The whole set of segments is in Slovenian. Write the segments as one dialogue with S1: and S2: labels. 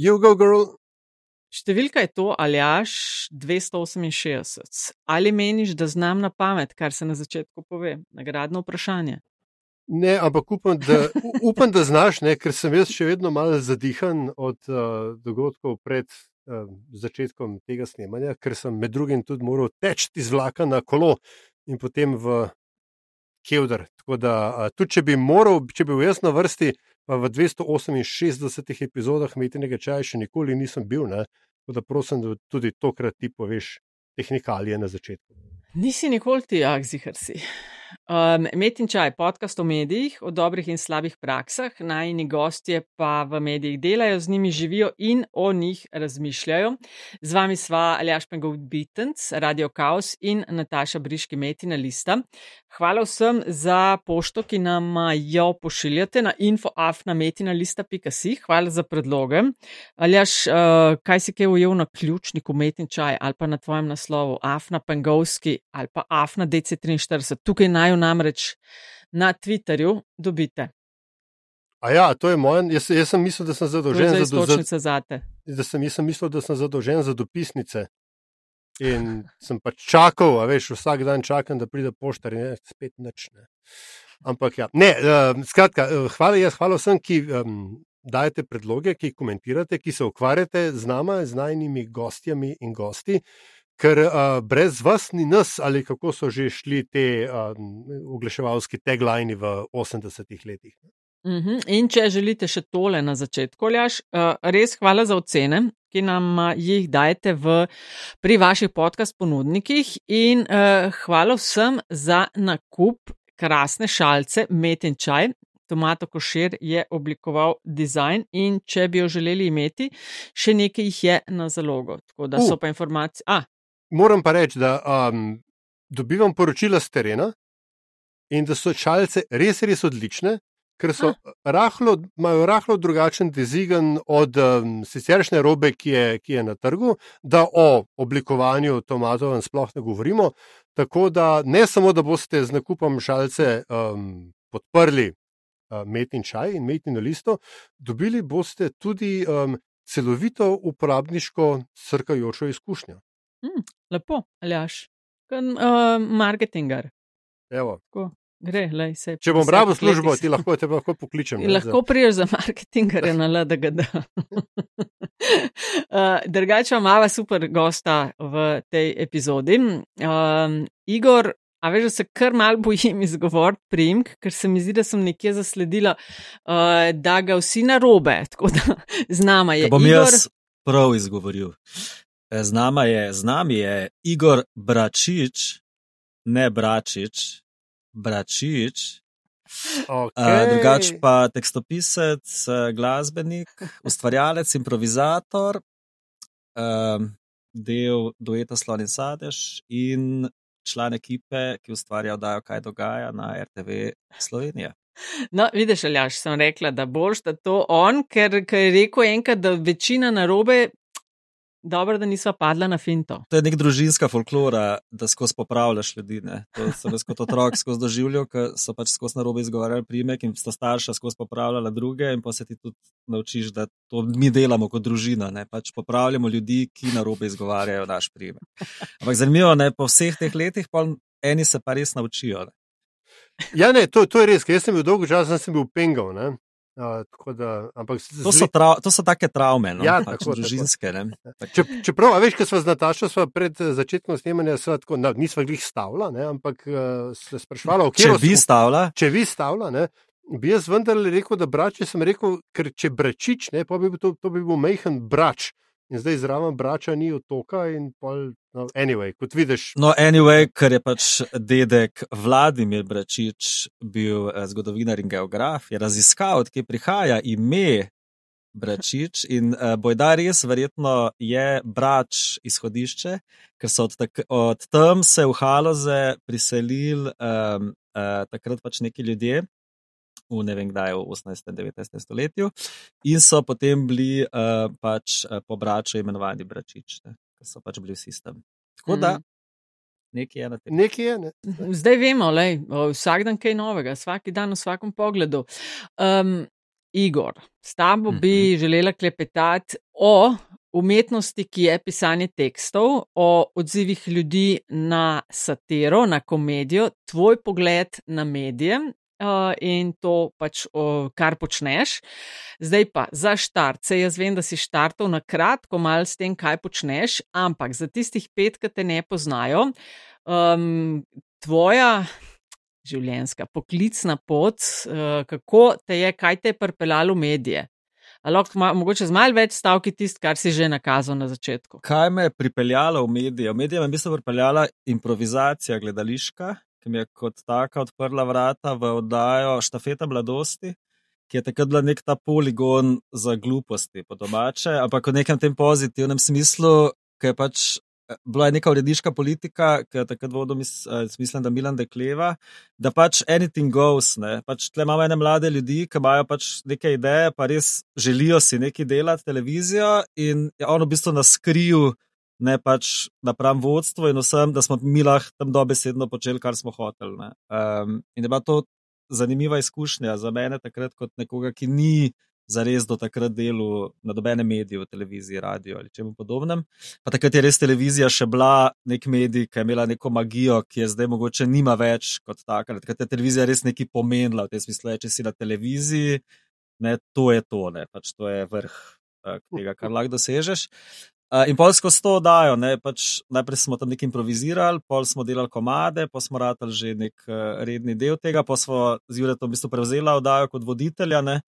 S1: You go, girl.
S2: Številka je to, Aljaš 268. Ali meniš, da znam na pamet, kar se na začetku pove? Nagradno vprašanje.
S1: Ne, ampak upam, da, upam, da znaš, ne, ker sem jaz še vedno malo zadihan od uh, dogodkov pred uh, začetkom tega snemanja, ker sem med drugim tudi moral teči iz vlaka na kolo in potem v Kevdar. Tako da, uh, tudi če bi moral, če bi bil jaz na vrsti, pa v 268 epizodah Metinega čaja še nikoli nisem bil. Ne, tako da prosim, da tudi tokrat ti poveš tehnikalije na začetku.
S2: Nisi nikoli ti, ah, zihar si. Um, Metin čaj, podcast o medijih, o dobrih in slabih praksah, najni gostje pa v medijih delajo, z njimi živijo in o njih razmišljajo. Z vami sva Aljaš Pengov Bitens, Radio Chaos in Nataša Briški Metina Lista. Hvala vsem za pošto, ki nam jo pošiljate na infoafnametinalista.si. Hvala za predloge. Aljaš, uh, kaj si kaj ujel na ključniku Metin čaj ali pa na tvojem naslovu Afna Pengovski ali pa Afna DC43. Tukaj naj namreč na Twitterju dobite.
S1: A ja, to je moj. Jaz, jaz sem mislil, da sem zadolžen
S2: za
S1: dopisnice.
S2: Za,
S1: da sem, jaz sem mislil, da sem zadolžen za dopisnice. In sem pač čakal, veš, vsak dan čakam, da pride poštar in ne, spet nečne. Ampak ja, ne, uh, skratka, hvala, jaz hvala vsem, ki um, dajete predloge, ki komentirate, ki se ukvarjate z nama, z najnimi gostjami in gosti. Ker uh, brez vas ni nas, ali kako so že šli te uh, oglaševalski taglini v 80-ih letih.
S2: Uh mhm, -huh. In če želite še tole na začetku, Ljaš, uh, res hvala za ocene, ki nam uh, jih dajete v, pri vaših podcast ponudnikih. In uh, hvala vsem za nakup krasne šalce Metin čaj. Tomato Košir je oblikoval dizajn in če bi jo želeli imeti, še nekaj jih je na zalogo. Tako da uh. so pa informacije. Ah,
S1: moram pa reči, da um, dobivam poročila z terena in da so čalce res, res odlične, ker so rahlo, imajo rahlo drugačen dizajn od um, siceršnje robe, ki je, ki je na trgu, da o oblikovanju tomatov sploh ne govorimo. Tako da ne samo, da boste z nakupom šalce um, podprli uh, metin čaj in metin listo, dobili boste tudi um, celovito uporabniško srkajočo izkušnjo.
S2: Mm, lepo, aljaš, kot uh, marketinger. Gre, lej, se,
S1: Če bom rabo službo, ti lahko te lahko pokličem.
S2: Lahko priješ za marketingerje na LDGD. uh, Drugače, imamo super gosta v tej epizodi. Um, Igor, a veš, da se kar mal bojim izgovoriti primk, ker se mi zdi, da sem nekje zasledila, uh, da ga vsi narobe, tako da z nama je.
S3: Da bom
S2: Igor,
S3: jaz prav izgovoril. Z, je, z nami je Igor Bračič, ne Bračič, Bračič.
S1: Okay.
S3: Drugač pa tekstopisec, glasbenik, ustvarjalec, improvizator, del dueta Slon in Sadež in član ekipe, ki ustvarja oddajo, kaj dogaja na RTV Slovenija.
S2: No, vidiš, ali jaš sem rekla, da boš da to on, ker, ker je rekel enkrat, da večina narobe Dobro, da nismo padli na finto.
S3: To je nek družinska folklora, da skozi popravljaš ljudi. Ne? To sem jaz kot otrok skozi doživljal, ker so pač skozi narobe izgovarjali primek in sta starša skozi popravljala druge in pa se ti tudi naučiš, da to mi delamo kot družina. Ne? Pač popravljamo ljudi, ki narobe izgovarjajo naš primek. Ampak zanimivo je, po vseh teh letih pa eni se pa res naučijo. Ne?
S1: Ja, ne, to, to je res, ker jaz sem bil dolgo časa, sem bil pengal. Uh, da, ampak,
S3: to, so tra, to so take travme, no?
S1: ja,
S3: pač tako, družinske.
S1: Če, čeprav, veš, kaj smo z Natašo sva pred eh, začetkom snemanja, nismo jih stavila, ne? ampak uh, se sprašvala,
S3: če bi stavila.
S1: Če bi stavila, ne? bi jaz vendarle rekel, da brač, če sem rekel, ker če bračič, ne, bi to, to bi bil mehen brač. In zdaj zraven brača ni otoka pol. No, anyway, kot vidiš.
S3: No, anyway, ker je pač dedek Vladimir Bračič bil eh, zgodovinar in geograf, je raziskal, odkje prihaja ime Bračič in uh, bojda res verjetno je Brač izhodišče, ker so od, tak, od tam se v Haloze priselili um, uh, takrat pač neki ljudje, v ne vem kdaj, v 18. in 19. stoletju, in so potem bili uh, pač uh, po braču imenovani bračič, ker so pač bili vsi tam. Tako da. Mm. Nekje je na tem.
S1: Nekje je. Ne.
S2: Zdaj vemo, lej, vsak dan kaj novega, vsak dan v vsakem pogledu. Um, Igor, s tabo bi želela klepetati o umetnosti, ki je pisanje tekstov, o odzivih ljudi na satiro, na komedijo, tvoj pogled na medije. Uh, in to pač, uh, kar počneš. Zdaj pa za štartce, jaz vem, da si štartov na kratko, malo s tem, kaj počneš, ampak za tistih pet, ki te ne poznajo, um, tvoja življenjska, poklicna pot, uh, kako te je, kaj te je pripeljalo v medije. Lahko mogoče z malce več stavki tisto, kar si že nakazal na začetku.
S3: Kaj me je pripeljalo v medije? V medije me je mislim pripeljala improvizacija gledališka, ki mi je kot taka odprla vrata v oddajo Štafeta mladosti, ki je takrat bila nek ta poligon za gluposti po domače, ampak v nekem tem pozitivnem smislu, ki je pač bila je neka uredniška politika, ki je takrat vodil, mislim, da Milan Dekleva, da pač anything goes. Ne? Pač tle imamo ene mlade ljudi, ki imajo pač neke ideje, pa res želijo si nekaj delati televizijo in je ono v bistvu na skriju, ne pač napram vodstvu in vsem, da smo mi lahko tam dobesedno počeli, kar smo hoteli. Um, in je bila to zanimiva izkušnja za mene takrat kot nekoga, ki ni zares do takrat delu na dobenem mediju, televiziji, radio ali čemu podobnem. Pa takrat je res televizija še bila nek medij, ki je imela neko magijo, ki je zdaj mogoče nima več kot takrat. Takrat je televizija res nekaj pomenila v tem smislu, če si na televiziji, ne, to je to, ne, pač to je vrh uh, tega, kar lahko dosežeš. Uh, in polsko s to dajo, ne, pač najprej smo tam nekaj improvizirali, pol smo delali komade, pa smo ratali že nek uh, redni del tega, pa smo z Juretom v bistvu prevzeli oddajo kot voditelja, ne,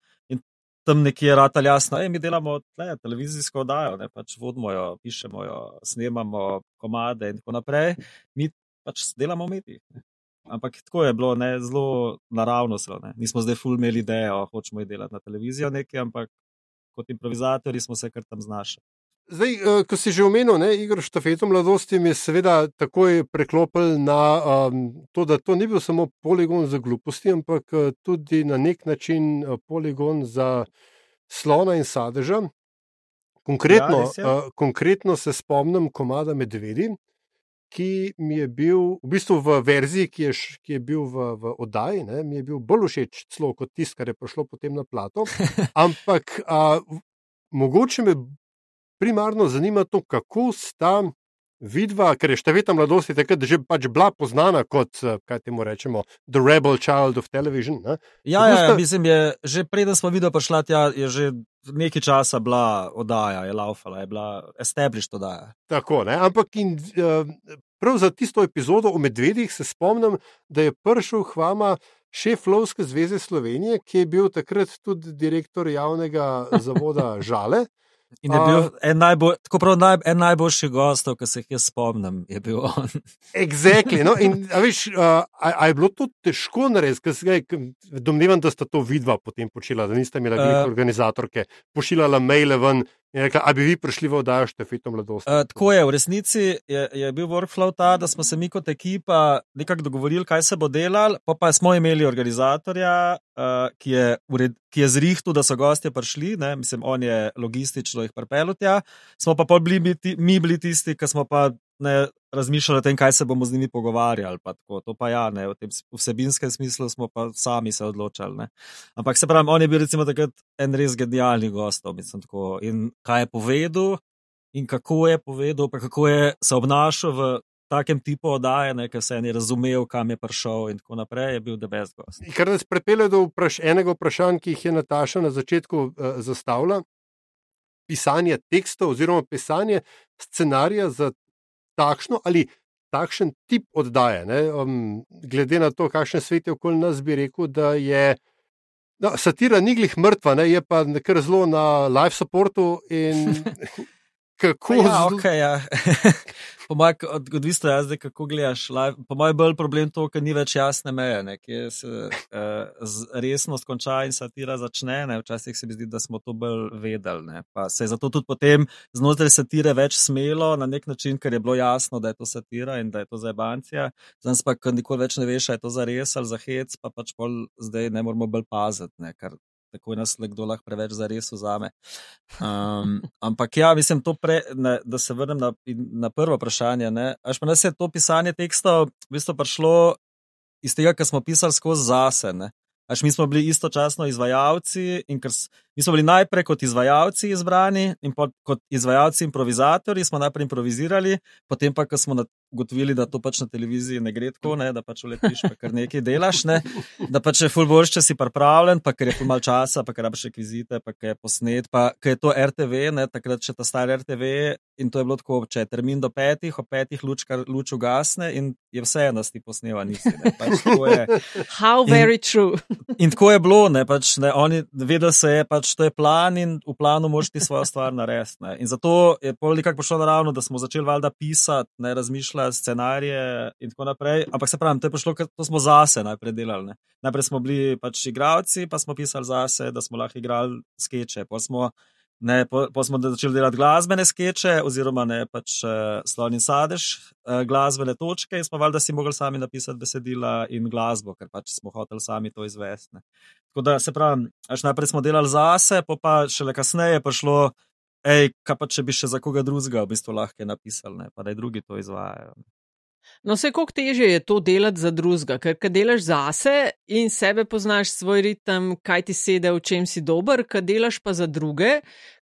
S3: tam nekje rata jasno, da mi delamo tle, televizijsko oddajo, ne pač vodimo jo, pišemo jo, snemamo komade in tako naprej. Mi pač delamo v medijih. Ampak tako je bilo, ne, zelo naravno. Se, ne. Nismo zdaj ful imeli idejo, hočemo delati na televizijo nekaj, ampak kot improvizatori smo se kar tam znašli.
S1: Zdaj, uh, ko si že omenil, ne, igro štafeto mladosti, mi je seveda takoj preklopil na um, to, da to ni bil samo poligon za gluposti, ampak uh, tudi na nek način uh, poligon za slona in sadeža. Konkretno, ja, uh, konkretno se spomnim komada Medvedi, ki mi je bil v bistvu v verziji, ki je, ki je bil v, v oddaji, ne, mi je bil bolj všeč celo kot tisto, kar je prišlo potem na plato. Ampak uh, mogoče me primarno zanima to, kako sta vidva, ker je števeta mladosti takrat že pač bila poznana kot, eh, kaj temu rečemo, The Rebel Child of Television. Ne?
S3: Ja, ja, sta... ja, mislim, je, že preden smo videli prišla tja, je že nekaj časa bila oddaja, je laufala, je bila established oddaja.
S1: Tako, ne? ampak in, uh, prav za tisto epizodo o medvedih se spomnim, da je prišel k vama. Šef Lovske zveze Slovenije, ki je bil takrat tudi direktor javnega zavoda Žale,
S3: In je bil uh, en, najbolj, prav, naj, en najboljši gost, ki se jih spomnim, je bil on.
S1: exactly, no? in, a, viš, uh, a, a je bilo to težko narediti? Domnevam, da sta to vidva potem počela, da niste imeli uh, organizatorke, pošiljala maile ven. Rekla, a bi vi prišli v oddajo štefeto mladosti?
S3: Uh, tako je, v resnici je, je bil workflow ta, da smo se mi kot ekipa nekako dogovorili, kaj se bo delal, pa, pa smo imeli organizatorja, uh, ki, je ured, ki je zrihtu, da so gostje prišli, ne? mislim, on je logistično jih pripeljal tja, smo pa bili mi bili tisti, ki smo pa ne razmišljali o tem, kaj se bomo z njimi pogovarjali. Pa to pa ja, ne, v tem vsebinskem smislu smo pa sami se odločali. Ne. Ampak se pravi, on je bil recimo takrat en res genialni gost, mislim tako. In kaj je povedal, in kako je povedal, pa kako je se obnašal v. Takem tipu oddaje, ker se je razumel, kam je prišel, in tako naprej, je bil debes gost.
S1: Kar nas pripelje do vpraš enega vprašanja, ki jih je Nataša na začetku uh, zastavila: pisanje tekstov oziroma pisanje scenarija za takšno ali takšen tip oddaje. Um, glede na to, kakšen svet je okoli nas, bi rekel, da je no, satira ni glih mrtva, ne? je pa nekaj zelo na live supportu. In, kako
S3: ja, zlo... okay, ja. po mojem, odvisno je zdaj, kako gledaš. Po mojem, bolj problem to, ker ni več jasne meje, ne? kje se uh, resnost konča in satira začne. Ne? Včasih se mi zdi, da smo to bolj vedeli. Ne? Pa se je zato tudi potem znotraj satire več smelo na nek način, ker je bilo jasno, da je to satira in da je to za ebancija. Zdaj pa, ker nikoli več ne veš, je to za res ali za hec, pa pač pol zdaj ne moramo bolj paziti. Ne? Ker tako nas kdo lahko preveč za res vzame. Um, ampak ja, mislim, pre, ne, da se vrnem na, na prvo vprašanje. Až pa nas je to pisanje tekstov v bistvu prišlo iz tega, kar smo pisali skozi zase. Ne? Až mi smo bili istočasno izvajalci in ker mi smo bili najprej kot izvajalci izbrani in kot izvajalci improvizatori smo najprej improvizirali, potem pa, ko smo ugotovili, da to pač na televiziji ne gre tako, ne, da pač uletiš, pa kar nekaj delaš, ne, da pač je full boljš, če si pripravljen, pa ker je full mal časa, pa ker rabiš rekvizite, pa ker je posnet, pa ker je to RTV, ne, takrat še ta star RTV in to je bilo tako, če je termin do petih, o petih luč, kar luč ugasne in je vse eno, ti posneva nisi. Ne, pač
S2: How very in, true.
S3: In tako je bilo, ne, pač, ne, oni vedeli se je, pač to je plan in v planu moš ti svojo stvar narediti. In zato je nekako prišlo naravno, da smo začeli valjda pisati, ne razmišljati scenarije in tako naprej. Ampak se pravi, to je prišlo, ker smo zase najprej delali. Ne. Najprej smo bili pač igravci, pa smo pisali zase, da smo lahko igrali skeče. Pa smo, ne, po, po smo začeli delati glasbene skeče, oziroma ne pač uh, slon in sadež, uh, glasbene točke, in smo valjda si mogli sami napisati besedila in glasbo, ker pač smo hoteli sami to izvesti. Tako da se pravi, najprej smo delali zase, pa pa šele kasneje prišlo hej, kaj pa če bi še za koga drugega v bistvu lahko napisali, ne? pa da drugi to izvajajo.
S2: No, vse koliko teže je to delati za drugega, ker kaj delaš zase in sebe poznaš svoj ritem, kaj ti sede, v čem si dober, kaj delaš pa za druge.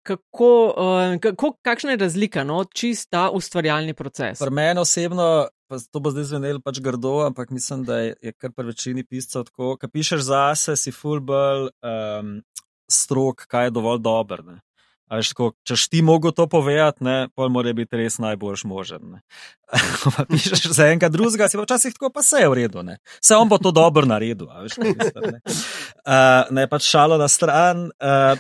S2: Kako, uh, kako, kakšna je razlika, no, čista ustvarjalni proces?
S3: Pri meni osebno, pa to bo zdaj zvenelo pač grdo, ampak mislim, da je, je kar pri večini piscev tako. Kaj pišeš zase, si fullball um, strok, kaj je dovolj dober. Ne? Veš, tako, če ti mogo to povedati, ne, pol mora biti res najboljš možen. Pa pišeš za enega drugega, si pa včasih tako, pa vse je v redu. Ne. Vse on bo to dobro naredil. Veš, mislim, ne. Uh, ne pač šalo na stran. Uh,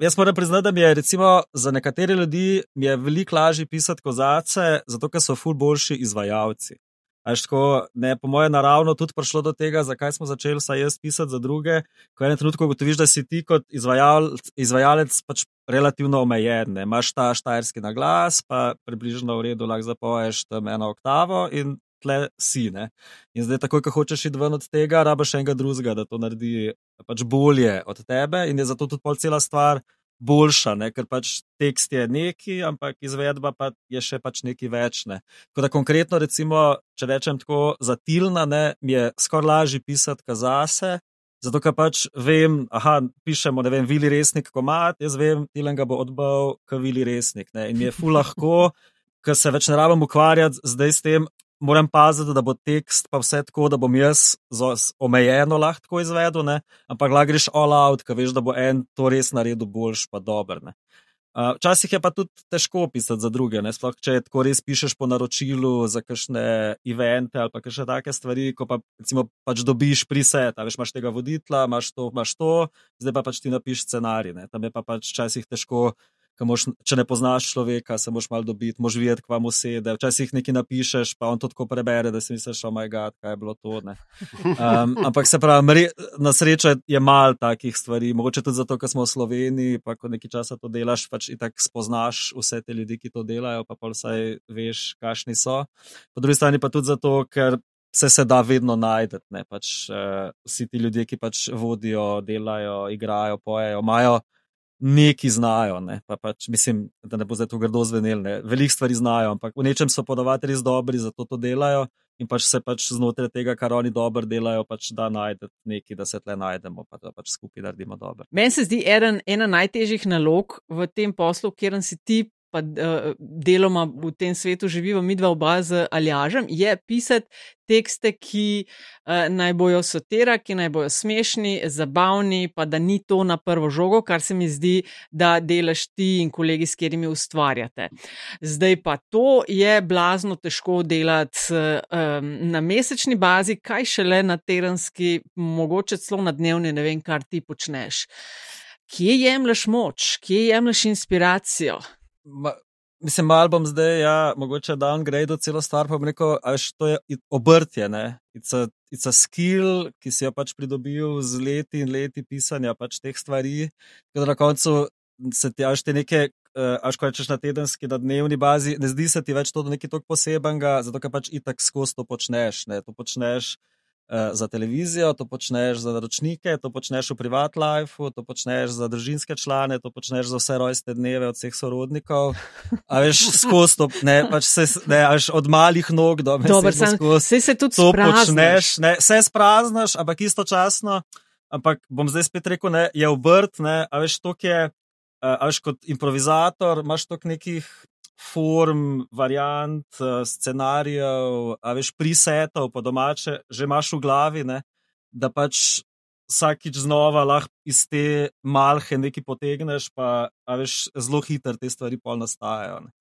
S3: jaz moram priznati, da mi je recimo, za nekatere ljudi veliko lažje pisati kozace, zato ker so ful boljši izvajalci. Tako, ne, po mojem, naravno tudi prišlo do tega, zakaj smo začeli vsaj jaz pisati za druge. Ko je en trenutek ugotoviš, da si ti kot izvajal, izvajalec pač relativno omejen. Ne. Imaš ta štajerski naglas, pa približno v redu lahko zapoješ tam eno oktavo in tle si. Ne. In zdaj, takoj, ko hočeš iti ven od tega, rabaš enega drugega, da to naredi pač bolje od tebe in je zato tudi pol cela stvar boljša, ne? ker pač tekst je neki, ampak izvedba pa je še pač neki več. Ne? Tako da konkretno, recimo, če rečem tako, za tilna, ne, mi je skoraj lažje pisati kazase. Zato, ker pač vem, da pišemo, ne vem, vili resnik komat, jaz vem, tilen ga bo odbal, kot vili resnik. Ne? In mi je fu lahko, ker se več ne rabim ukvarjati zdaj s tem, moram paziti, da bo tekst pa vse tako, da bom jaz omejeno lahko izvedel, ne? ampak lahko greš all out, ker veš, da bo en to res naredil boljš, pa dober. Včasih uh, je pa tudi težko pisati za druge, ne? sploh če tako res pišeš po naročilu za kakšne evente ali pa kakšne take stvari, ko pa recimo pač dobiš priset, veš, imaš tega voditla, imaš to, imaš to, zdaj pa pač ti napiš scenarij, ne? tam je pa pač včasih težko moš, če ne poznaš človeka, se moš malo dobiti, moš videti, kva mu sede. Včasih nekaj napišeš, pa on to tako prebere, da si misliš, oh moj bog, kaj je bilo to. Um, ampak se pravi, na srečo je malo takih stvari, mogoče tudi zato, ker smo v Sloveniji, pa ko nekaj časa to delaš, pač in tako spoznaš vse te ljudi, ki to delajo, pa pa vsaj veš, kakšni so. Po drugi strani pa tudi zato, ker. Vse se da vedno najti. Pač, uh, vsi ti ljudje, ki pač vodijo, delajo, igrajo, pojejo, imajo neki znajo. Ne? Pa pač, mislim, da ne bo zdaj to grdo zvenel. Veliko stvari znajo, ampak v nečem so podavatelji res dobri, zato to delajo. In pač se pač znotraj tega, kar oni dobro delajo, pač da najdemo nekaj, da se tle najdemo, pa da pač skupaj naredimo dobro.
S2: Meni se zdi eden, ena najtežjih nalog v tem poslu, kjer si ti pa uh, deloma v tem svetu živiva, mi dva oba z Aljažem, je pisati tekste, ki uh, naj bojo sotera, ki naj bojo smešni, zabavni, pa da ni to na prvo žogo, kar se mi zdi, da delaš ti in kolegi, s katerimi ustvarjate. Zdaj pa to je blazno težko delati um, na mesečni bazi, kaj šele na terenski, mogoče celo na dnevni, ne vem, kar ti počneš. Kje jemliš moč, kje jemliš inspiracijo?
S3: Ma, mislim, malo bom zdaj, ja, mogoče downgrade celo stvar, pa bom rekel, až to je obrtje, ne. It's a, it's a skill, ki si jo pač pridobil z leti in leti pisanja pač teh stvari, da na koncu se ti až te neke. Uh, až ko rečeš na tedenski, na dnevni bazi, ne zdi se ti več to nekaj tako posebenega, zato ker pač itak skozi to počneš. Ne? To počneš Eh, za televizijo, to počneš za naročnike, to počneš v privat lifeu, to počneš za družinske člane, to počneš za vse rojste dneve od vseh sorodnikov. A veš, skozi to, ne, pač se, ne, až od malih nog do
S2: mesta. Dobro, sem, se, se tudi to spraznaš. počneš,
S3: ne, vse spraznaš, ampak istočasno. ampak bom zdaj spet rekel, ne, je obrt, ne, a veš, to je, a veš, kot improvizator, imaš toliko nekih form, variant, scenarijev, a veš, prisetov, po domače, že imaš v glavi, ne, da pač vsakič znova lahko iz te malhe nekaj potegneš, pa veš, zelo hitro te stvari pol nastajajo. Ne.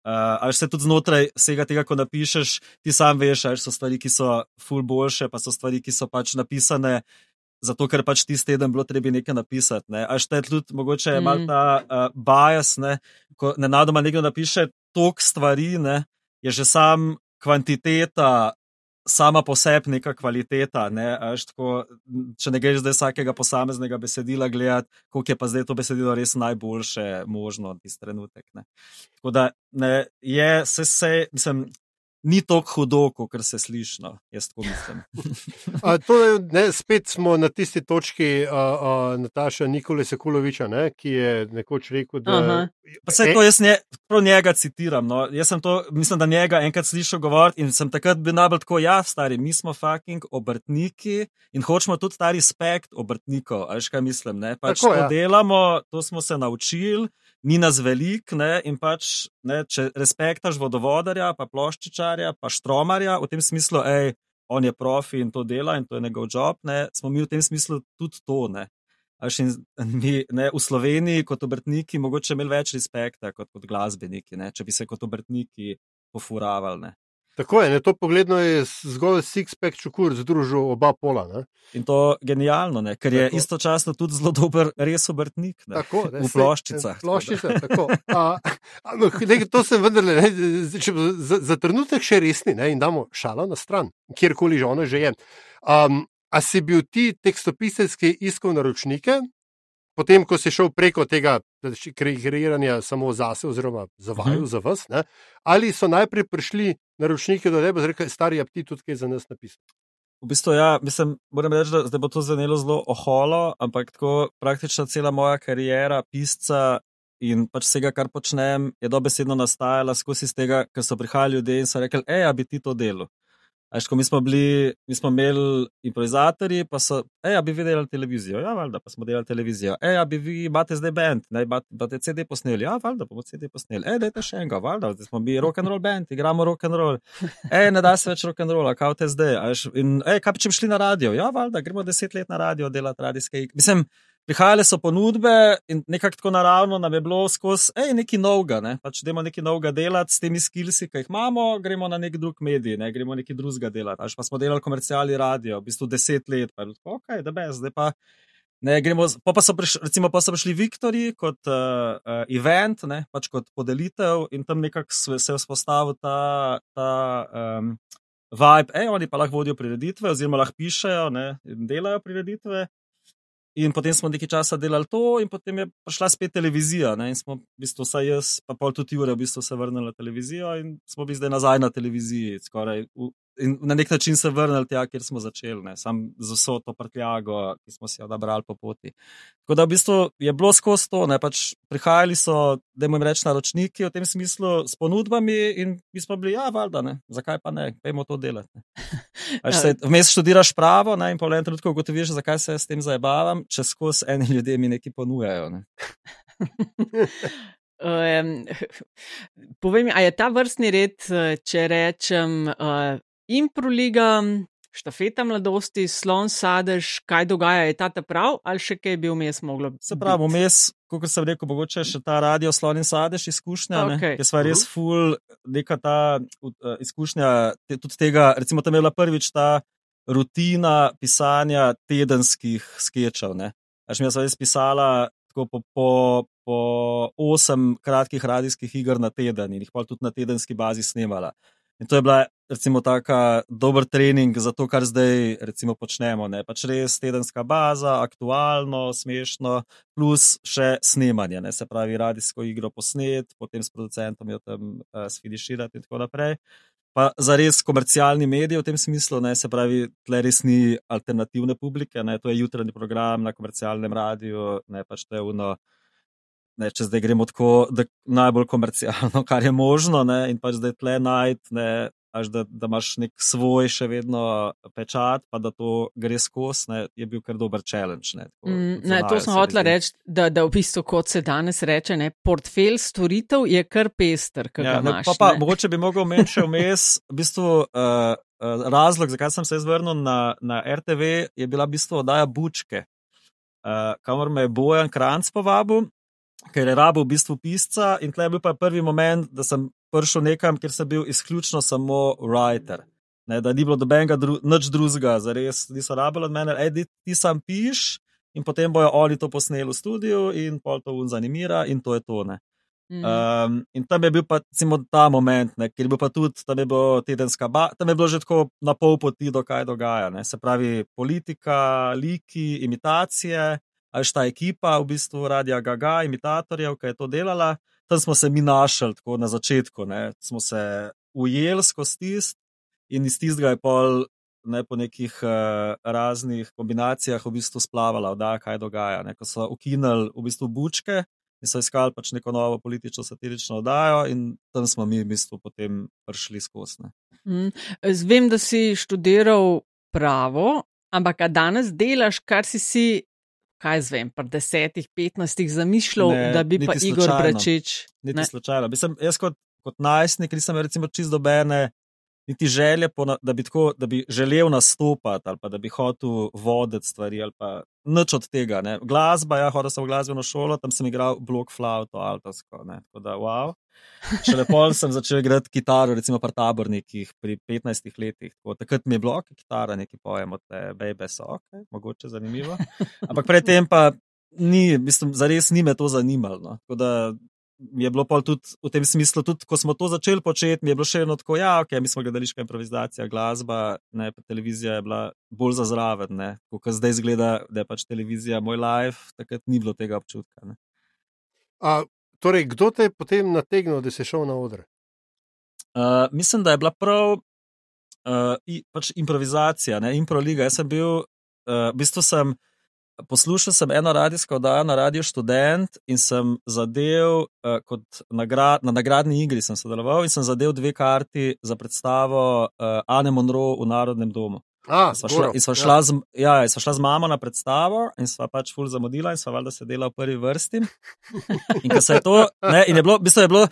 S3: Uh, ali se tudi znotraj vsega tega, ko napišeš, ti sam veš, ali so stvari, ki so ful boljše, pa so stvari, ki so pač napisane, zato ker pač tisti teden bilo treba nekaj napisati. Ne. Ali šte tudi mogoče mm. malo ta uh, bias, ne, ko nenadoma nekdo napiše tok stvari, ne, je že sam kvantiteta sama po sebi neka kvaliteta. Ne? Tako, če ne greš zdaj vsakega posameznega besedila gledati, koliko je pa zdaj to besedilo res najboljše možno tisti trenutek. Ne? Tako da ne, je vse, vse, mislim ni tako hudo, kot se sliši. No, jaz tako mislim.
S1: a, to, ne, spet smo na tisti točki, a, a, Nataša Nikolaj Sekuloviča, ne, ki je nekoč rekel, da.
S3: Vse to jaz ne, prav njega citiram. No. Jaz sem to, mislim, da njega enkrat slišal govoriti in sem takrat bil najbolj tako, ja, stari, mi smo fucking obrtniki in hočemo tudi ta respekt obrtnikov. Ali kaj mislim? Ne? Pač tako, to ja. delamo, to smo se naučili ni nas velik, ne, in pač, ne, če respektaš vodovodarja, pa ploščičarja, pa štromarja, v tem smislu, hej, on je profi in to dela in to je njegov job, ne, smo mi v tem smislu tudi to. Ne. In mi ne, v Sloveniji, kot obrtniki, mogoče imeli več respekta kot, kot glasbeniki, ne, če bi se kot obrtniki pofuravali.
S1: Tako je, ne, to pogledno je zgolj six-pack čukur združil oba pola. Ne.
S3: In to genialno, ne, ker je tako. istočasno tudi zelo dober, res obrtnik. Ne, tako, ne, v ploščicah.
S1: Ploščice, tako. A, a, no, ne, to se vendarle, ne, če za, za trenutek še resni ne, in damo šalo na stran, kjerkoli že ono že je. Um, a si bil ti tekstopisec, ki je iskal naročnike, potem, ko si šel preko tega kreiranja samo zase, oziroma za vaju, uh mhm. -huh. za vas, ne? ali so najprej prišli naročniki do tebe in rekli: Stari, ti tudi kaj za nas napisati.
S3: V bistvu, ja, mislim, moram reči, da bo to zanelo zelo oholo, ampak tako praktično cela moja karijera pisca in pač vsega, kar počnem, je dobesedno nastajala skozi tega, ker so prihajali ljudje in so rekli: hej, a bi ti to delo. Ko mi smo bili, mi smo imeli improvizatorji, pa so, hej, bi vi delali televizijo? Ja, valjda, pa smo delali televizijo. Hej, bi vi imate zdaj bend, ne, imate CD posneli? Ja, valjda, bomo CD posneli. Hej, dajte še enega, valjda, zdaj smo mi rock and roll band, igramo rock and roll. Hej, ne da se več rock and roll, kao te zdaj. Hej, kaj pa če bi šli na radio? Ja, valjda, gremo deset let na radio delati radijske. Mislim, prihajale so ponudbe in nekako tako naravno nam je bilo skozi, hej, nekaj novega, ne? pač imamo nekaj novega delati s temi skilsi, ki jih imamo, gremo na nek drug medij, ne? gremo nekaj drugega delati. Až pa smo delali komercialni radio, v bistvu deset let, pa je bilo, ok, da bez, zdaj pa. Ne, gremo, pa, pa, so prišli, recimo, pa so prišli Viktori kot uh, uh, event, ne, pač kot podelitev, in tam nekako se je vzpostavil ta, ta um, vibe, da oni pa lahko vodijo prireditve, oziroma lahko pišejo ne, in delajo prireditve. In potem smo nekaj časa delali to, in potem je prišla spet televizija. Ne? In smo, v bistvu, vsaj jaz, pa pol tudi Jure, v bistvu se vrnili na televizijo in smo bili zdaj nazaj na televiziji, skoraj v, in na nek način se vrnili tja, kjer smo začeli, ne? sam z vso to prtljago, ki smo si jo odabrali po poti. Tako da v bistvu je bilo skozi to, ne? pač prihajali so, da jim reč naročniki v tem smislu s ponudbami in mi smo bili, ja, valjda, ne, zakaj pa ne, pojmo to delati. Vmes študiraš pravo ne? in po enem trenutku ugotoviš, zakaj se s tem zabavam, če skozi eni ljudje mi nekaj ponujajo. Ne?
S2: Um, povej mi, a je ta vrstni red, če rečem, uh, Improliga, štafeta mladosti, slon sadež, kaj dogaja, je ta ta prav ali še kaj bi vmes moglo biti?
S3: Se pravi, vmes, kot sem rekel, mogoče še ta radio slon in sadež izkušnja, okay. ki je res ful, neka ta uh, izkušnja te, tudi tega, recimo tam je bila prvič ta rutina pisanja tedenskih sketchov. Až mi je res pisala tako po, po, po osem kratkih radijskih iger na teden in jih pa tudi na tedenski bazi snemala. In to je bila, recimo, tako dober trening za to, kar zdaj recimo, počnemo. Ne? Pač res tedenska baza, aktualno, smešno, plus še snemanje, ne? se pravi, radijsko igro posnet, potem s producentom jo tam uh, sfiniširati in tako naprej. Pa za res komercialni medij v tem smislu, ne? se pravi, tle res ni alternativne publike, ne? to je jutranji program na komercialnem radiju, ne pač to je uno ne, če zdaj gremo tako najbolj komercialno, kar je možno, ne, in pač zdaj tle najti až da, da imaš nek svoj še vedno pečat, pa da to gre skozi, je bil kar dober challenge. Ne, tako,
S2: Mm, ne, to sem hotela reči, da, da v bistvu, kot se danes reče, ne, portfelj storitev je kar pester.
S3: Ja, ne,
S2: imaš,
S3: pa, pa,
S2: ne.
S3: mogoče bi mogel omeniti še vmes, v bistvu, uh, razlog, zakaj sem se jaz vrnil na, na RTV, je bila v bistvu oddaja Bučke, uh, kamor me je Bojan Kranc povabil, ker je rabo v bistvu pisca in tle je bil pa prvi moment, da sem prišel nekam, kjer sem bil izključno samo writer. Ne, da ni bilo dobenega dru, nič drugega, zares niso rabili od mene, edi ti sam piš in potem bojo oni to posneli v studiu in pol to un zanimira in to je to. Ne.
S2: Mm.
S3: Um, in tam je bil pa recimo, ta moment, ne, ker je bil pa tudi tam je bilo tedenska, ba, tam je bilo že tako na pol poti, do kaj dogaja. Ne. Se pravi, politika, liki, imitacije, ali šta ekipa, v bistvu Radia Gaga, imitatorjev, ki je to delala. Tam smo se mi našli tako na začetku, ne. smo se ujeli skozi tist in iz tistega je pol. Ne, po nekih uh, raznih kombinacijah v bistvu splavala, da kaj dogaja. Ne. Ko so ukinili v bistvu bučke, in so iskali pač neko novo politično satirično oddajo, in tam smo mi v bistvu potem prišli skozi.
S2: Mm. Z- Vem, da si študiral pravo, ampak danes delaš, kar si si, kaj zvem, pri desetih, petnajstih zamišljal,
S3: Ne,
S2: da bi pa
S3: niti
S2: Igor
S3: slučajno.
S2: Bračič.
S3: Niti
S2: Ne.
S3: slučajno. Mislim, jaz kot, kot najstnik nisem recimo čisto dobene. Niti želje, po da bi, tako, da bi želel nastopati, ali pa da bi hotel voditi stvari, nič od tega. Ne. Glasba, ja, hodil sem v glasbeno šolo, tam sem igral blok flauto, altovsko. Ne. Tako da, wow. Še lepo sem začel igrati kitaro, recimo pri tabornikih pri 15 letih. Tako, takrat mi je bilo, ok, kitara, neki pojem od bebe so, ok, mogoče zanimivo. Ampak predtem pa ni, mislim, zares ni me to zanimalo. No. Tako da mi je bilo pol tudi v tem smislu, tudi ko smo to začeli početi, mi je bilo še eno tako, ja, ok, mi smo gledališka improvizacija, glasba, ne, pa televizija je bila bolj za zraven, ne, kot zdaj izgleda, da je pač televizija moj life, takrat ni bilo tega občutka. Ne.
S1: A, torej, kdo te je potem nategnil, da si šel na oder?
S3: Uh, mislim, da je bila prav uh, i, pač improvizacija, ne, improliga. Jaz sem bil, uh, v bistvu sem poslušal sem eno radijsko oddajo na Radio Student in sem zadev uh, kot nagrad, na nagradni igri sem sodeloval in sem zadev dve karti za predstavo uh, Ane Monroe v Narodnem domu.
S1: A,
S3: In sva šla, sva šla, z, ja, sva šla z mamo na predstavo in sva pač ful zamudila in sva valjda sedela v prvi vrsti. In se je to, ne, in je bilo, v bistvu je bilo,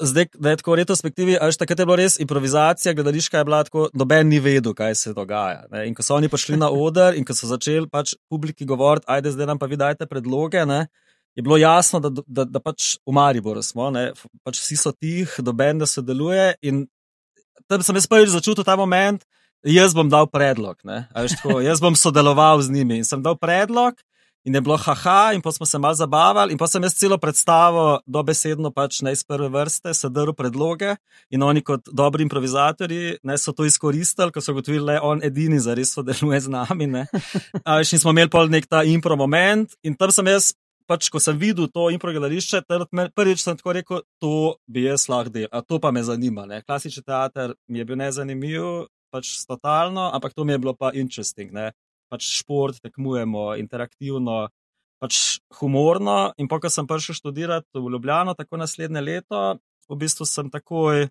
S3: zdaj, da je tako v retrospektivi, a veš, takrat je bilo res improvizacija, gledališka je bila tako, noben ni vedel, kaj se dogaja. Ne. In ko so oni prišli na oder in ko so začeli pač publiki govoriti, ajde zdaj nam pa vi dajte predloge, ne, je bilo jasno, da, da, da pač v Mariboru smo, ne, pač vsi so tih, doben da sodeluje in tam sem jaz prvič začutil ta moment, jaz bom dal predlog. ne, tako, jaz bom sodeloval z njimi in sem dal predlog. In je bilo haha, in pa smo se malo zabavali, in pa sem jaz celo predstavo dobesedno pač ne iz prve vrste, sedel predloge in oni kot dobri improvizatorji ne so to izkoristili, ko so gotovili, da je on edini za res sodeluje z nami. Ne. A veš, in smo imeli pol nek ta impro moment in tam sem jaz, pač ko sem videl to impro gledališče, takrat me- prvič sem tako rekel, to bi jaz lahko delal, a to pa me zanima. Ne. Klasični teater mi je bil nezanimiv, pač totalno, ampak to mi je bilo pa interesting. Ne pač šport, tekmujemo, interaktivno, pač humorno. In pa, ko sem prišel študirati v Ljubljano, tako naslednje leto, v bistvu sem takoj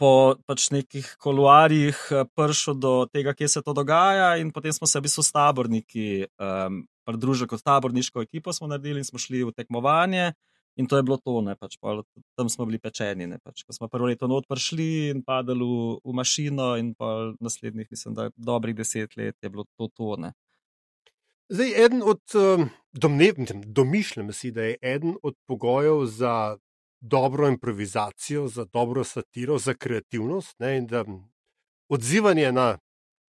S3: po pač nekih koluarjih eh, prišel do tega, kje se to dogaja, in potem smo se v bistvu s taborniki um, pridružili kot taborniško ekipo, smo naredili in smo šli v tekmovanje. In to je bilo to, ne, pač, pol, tam smo bili pečeni. Ne, pač, ko smo prvo leto not prišli in padali v, v mašino, in pa naslednjih, mislim, da dobrih deset let je bilo to tone.
S1: Zdaj, eden od um, domnev, mislim, domišljam si, da je eden od pogojev za dobro improvizacijo, za dobro satiro, za kreativnost ne, in da odzivanje na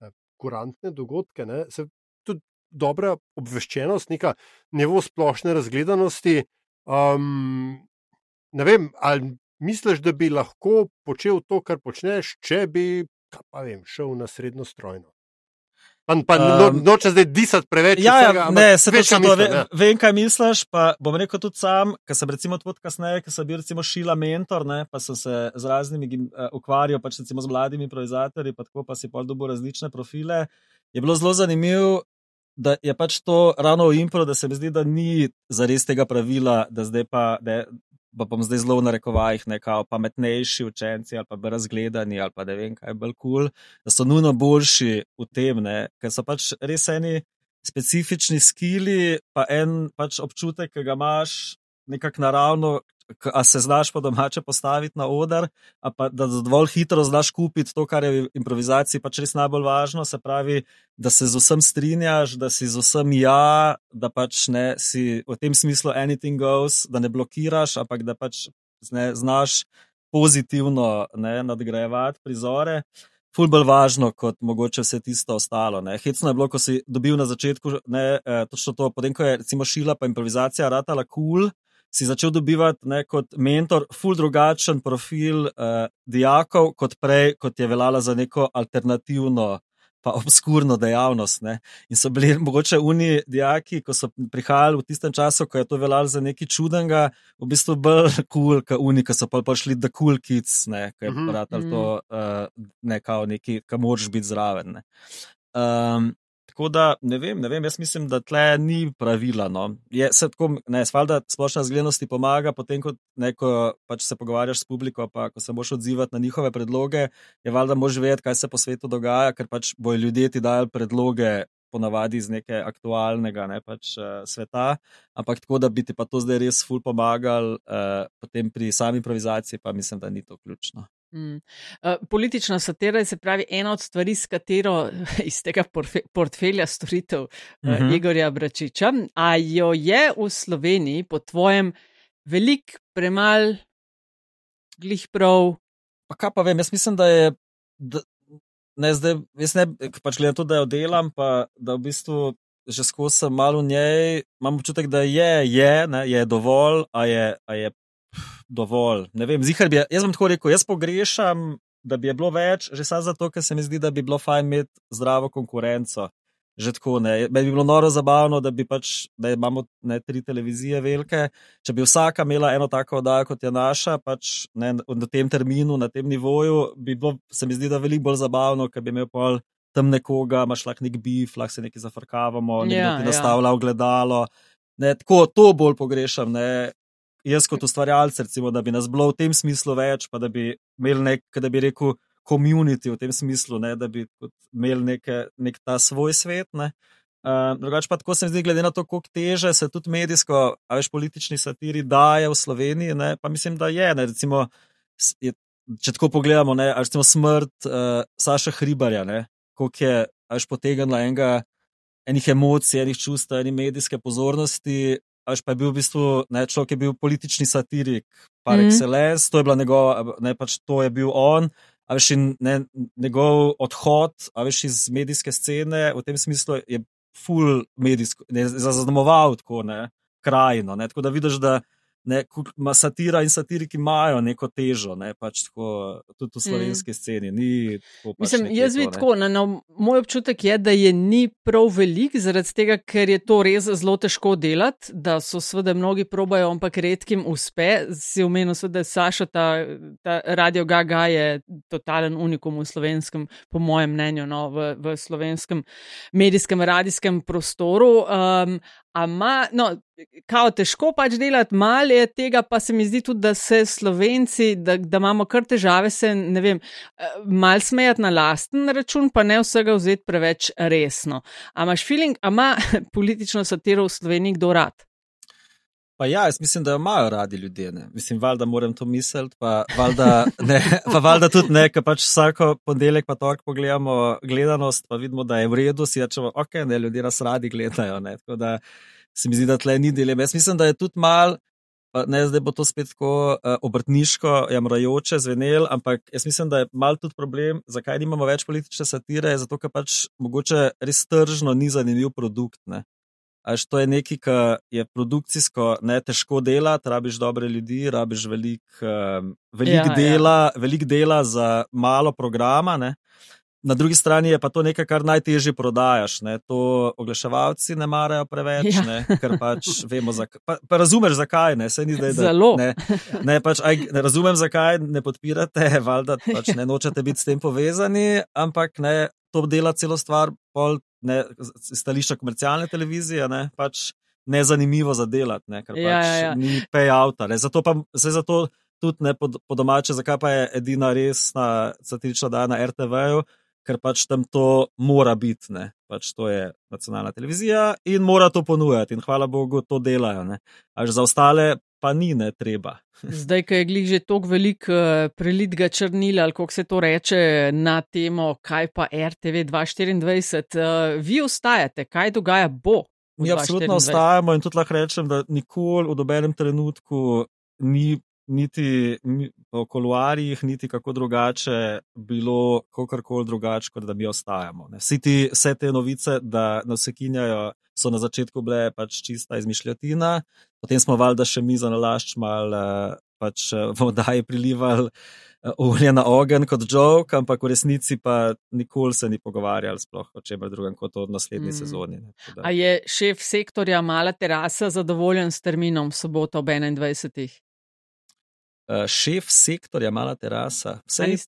S1: eh, kurantne dogodke, ne, se tudi dobra obveščenost, neka nivo splošne razgledanosti. Um, ne vem, ali misliš, da bi lahko počel to, kar počneš, če bi, vem, šel na srednjo strojno. Pa, pa no,
S3: Um,
S1: noče zdaj disati preveč.
S3: Ja,
S1: vsega,
S3: ja
S1: ampak
S3: ne, se
S1: veš, kaj
S3: to
S1: mislim,
S3: ve,
S1: ne.
S3: vem, kaj misliš. Pa bom rekel tudi sam, ker sem recimo tudi kasneje, ker sem bil recimo šila mentor, ne, pa sem se z raznimi eh, ukvarjal, pač recimo z mladimi improvizatorji, pa tako pa si pol dobil različne profile. Je bilo zelo zanimivo, da je pač to ravno v impro, da se mi zdi, da ni zares tega pravila, da zdaj pa. Da je, pa bom zdaj zelo v narekovajih, nekaj pametnejši učenci ali pa razgledani ali pa ne vem, kaj bolj kul, cool, da so nujno boljši v tem, ne? ker so pač res eni specifični skili, pa en pač občutek, ki ga imaš nekako naravno, a se znaš po domače postaviti na oder, pa da dovolj hitro znaš kupiti to, kar je v improvizaciji pač res najbolj važno, se pravi, da se z vsem strinjaš, da si z vsem ja, da pač ne si v tem smislu anything goes, da ne blokiraš, ampak da pač ne, znaš pozitivno ne, nadgrajevati prizore. Ful bolj važno kot mogoče vse tisto ostalo. Ne. Hecno je bilo, ko si dobil na začetku, ne, eh, točno to, potem ko je recimo šila pa improvizacija ratala kul, cool, si začel dobivati ne, kot mentor, ful drugačen profil uh, dijakov, kot prej, kot je veljala za neko alternativno. Pa obskurno dejavnost. Ne. In so bili mogoče oni dijaki, ko so prihajali v tistem času, ko je to veljalo za nekaj čudnega, v bistvu bolj kul, cool, kot oni, ki so pa prišli The Cool Kids, ki je uh -huh. to uh, ne, kao neki, ki moraš biti zraven. Um, Tako da ne vem, ne vem, jaz mislim, da tle ni pravila. No. Je, se tako, ne, svalda splošna zgledanost pomaga, potem ko neko, pač se pogovarjaš s publiko, pa ko se moš odzivati na njihove predloge, je valjda mož vedeti, kaj se po svetu dogaja, ker pač bojo ljudje ti dajali predloge. Ponavadi iz neke aktualnega ne, pač, uh, sveta, ampak tako, da bi ti pa to zdaj res ful pomagal, uh, potem pri sami improvizaciji, pa mislim, da ni to ključno.
S2: Mm. Uh, politična satira je se pravi ena od stvari, s katero iz tega portfelja storitev uh, uh -huh. Igorja Bračiča, a jo je v Sloveniji po tvojem velik, premal, glih prav.
S3: Pa kaj pa vem, jaz mislim, da je. Da, ne, zdaj, jaz ne, pač gledam to, da jo delam, pa da v bistvu že skozi malo v njej imam občutek, da je, je, ne, je dovolj, a je, a je dovolj. Ne vem, zihar bi, jaz bom tako rekel, jaz pogrešam, da bi je bilo več, že samo zato, ker se mi zdi, da bi bilo fajn imeti zdravo konkurenco. Že tako ne. Meni bi bilo noro zabavno, da bi pač, da imamo ne, tri televizije velike. Če bi vsaka imela eno tako oddajo, kot je naša, pač ne, na tem terminu, na tem nivoju, bi bilo, se mi zdi, da veliko bolj zabavno, ker bi imel pol tam nekoga, imaš lahko nek bif, lahko se nekaj zafrkavamo, nekdo ja, ti ja. nastavlja ja. ogledalo. Ne, tako to bolj pogrešam. Ne jaz kot ustvarjalec, recimo, da bi nas bilo v tem smislu več, pa da bi imeli nek, da bi rekel, komunity v tem smislu, ne, da bi imeli neke, nek ta svoj svet. Ne. Uh, drugač pa tako se mi zdi, glede na to, koliko teže se tudi medijsko, a veš, politični satiri daje v Sloveniji, ne, pa mislim, da je. Ne, recimo, je če tako pogledamo, ne, recimo smrt uh, Saša Hribarja, koliko je, a veš, potegnila enega. Enih emocij, enih čustev, enih medijske pozornosti, Až pa je bil v bistvu, ne, človek je bil politični satirik, par mm. excellence, to je bila njegova, ne pač to je bil on, a veš, ne, njegov odhod, a veš, iz medijske scene v tem smislu je full medijsko, ne, zaznamoval tako, ne, krajino, ne, tako da vidiš, da ne, satira in satiriki imajo neko težo, ne, pač tako, tudi v slovenski mm. sceni. Ni, pač
S2: Mislim, jaz vidim tako, na, na, moj občutek je, da je ni prav velik, zaradi tega, ker je to res zelo težko delati, da so seveda mnogi probajo, ampak redkim uspe. Si omenil, da je Saša, ta, ta radio Gaga je totalen unikum v slovenskem, po mojem mnenju, no, v, v slovenskem medijskem, radijskem prostoru. Um, Ama, no, kao težko pač delati, malo je tega, pa se mi zdi tudi, da se Slovenci, da, da imamo kar težave, se ne vem, eh, mal smejati na lasten račun, pa ne vsega vzeti preveč resno. Amaš feeling, ama politično satiro v Sloveniji kdo rad?
S3: Pa ja, jaz mislim, da jo imajo radi ljudje. Ne. Mislim, valjda moram to misliti, pa valjda, ne, pa valjda tudi ne, ker pač vsako ponedeljek pa tako pogledamo gledanost, pa vidimo, da je v redu, si rečemo, ok, ne, ljudje nas radi gledajo. Ne. Tako da se mi zdi, da tle ni dileme. Jaz mislim, da je tudi mal, pa ne zdaj bo to spet tako uh, obrtniško, jamrajoče zvenel, ampak jaz mislim, da je mal tudi problem, zakaj nimamo več politične satire, zato ker pač mogoče res tržno ni zanimiv produkt. Ne. Až to je nekaj, kar je produkcijsko ne težko delati, rabiš dobre ljudi, rabiš veliko um, velik ja, ja. dela, ja. velik dela za malo programa. Ne. Na drugi strani je pa to nekaj, kar najtežje prodajaš. Ne. To oglaševalci ne marajo preveč, ja. ne, ker pač vemo, zakaj. Pa, pa razumeš, zakaj ne. Ni, da,
S2: Zelo.
S3: Ne, ne, pač, aj, ne razumem, zakaj ne podpirate, valjda pač ne nočete biti s tem povezani, ampak ne, to dela celo stvar, pol ne, stališča komercialne televizije. Ne, pač nezanimivo za delati, ne, ker
S2: Ja,
S3: pač
S2: ja, ja.
S3: ni payouta. ne. Zato pa se zato tudi ne po, po domače, zakaj pa je edina resna satirična daja na RTV-ju, ker pač tam to mora biti, ne. Pač to je nacionalna televizija in mora to ponujati in hvala Bogu to delajo. Ne. Až za ostale pa ni ne treba.
S2: Zdaj, ko je glih že tako velik uh, prelitga črnila, ali kako se to reče, na temo, kaj pa RTV 2024, uh, vi ostajate, kaj dogaja bo?
S3: Mi absolutno
S2: 2024?
S3: ostajamo in tudi lahko rečem, da nikoli v dobenem trenutku ni niti po koluarjih, niti kako drugače bilo, kakorkoli drugače, kot da mi ostajamo. Ne. Vsi ti, vse te novice, da nas sekinjajo, so na začetku bile pač čista izmišljotina, potem smo valjda še mi za nalašč mal eh, pač eh, v oddaji prilivali eh, olje na ogenj kot jok, ampak v resnici pa nikoli se ni pogovarjali sploh o čemer drugem kot o naslednji
S2: Mm.
S3: sezoni. Ne.
S2: A je šef sektorja Mala terasa zadovoljen s terminom v soboto ob 21.
S3: Uh, šef sektorja, mala terasa. Vse,
S2: nis-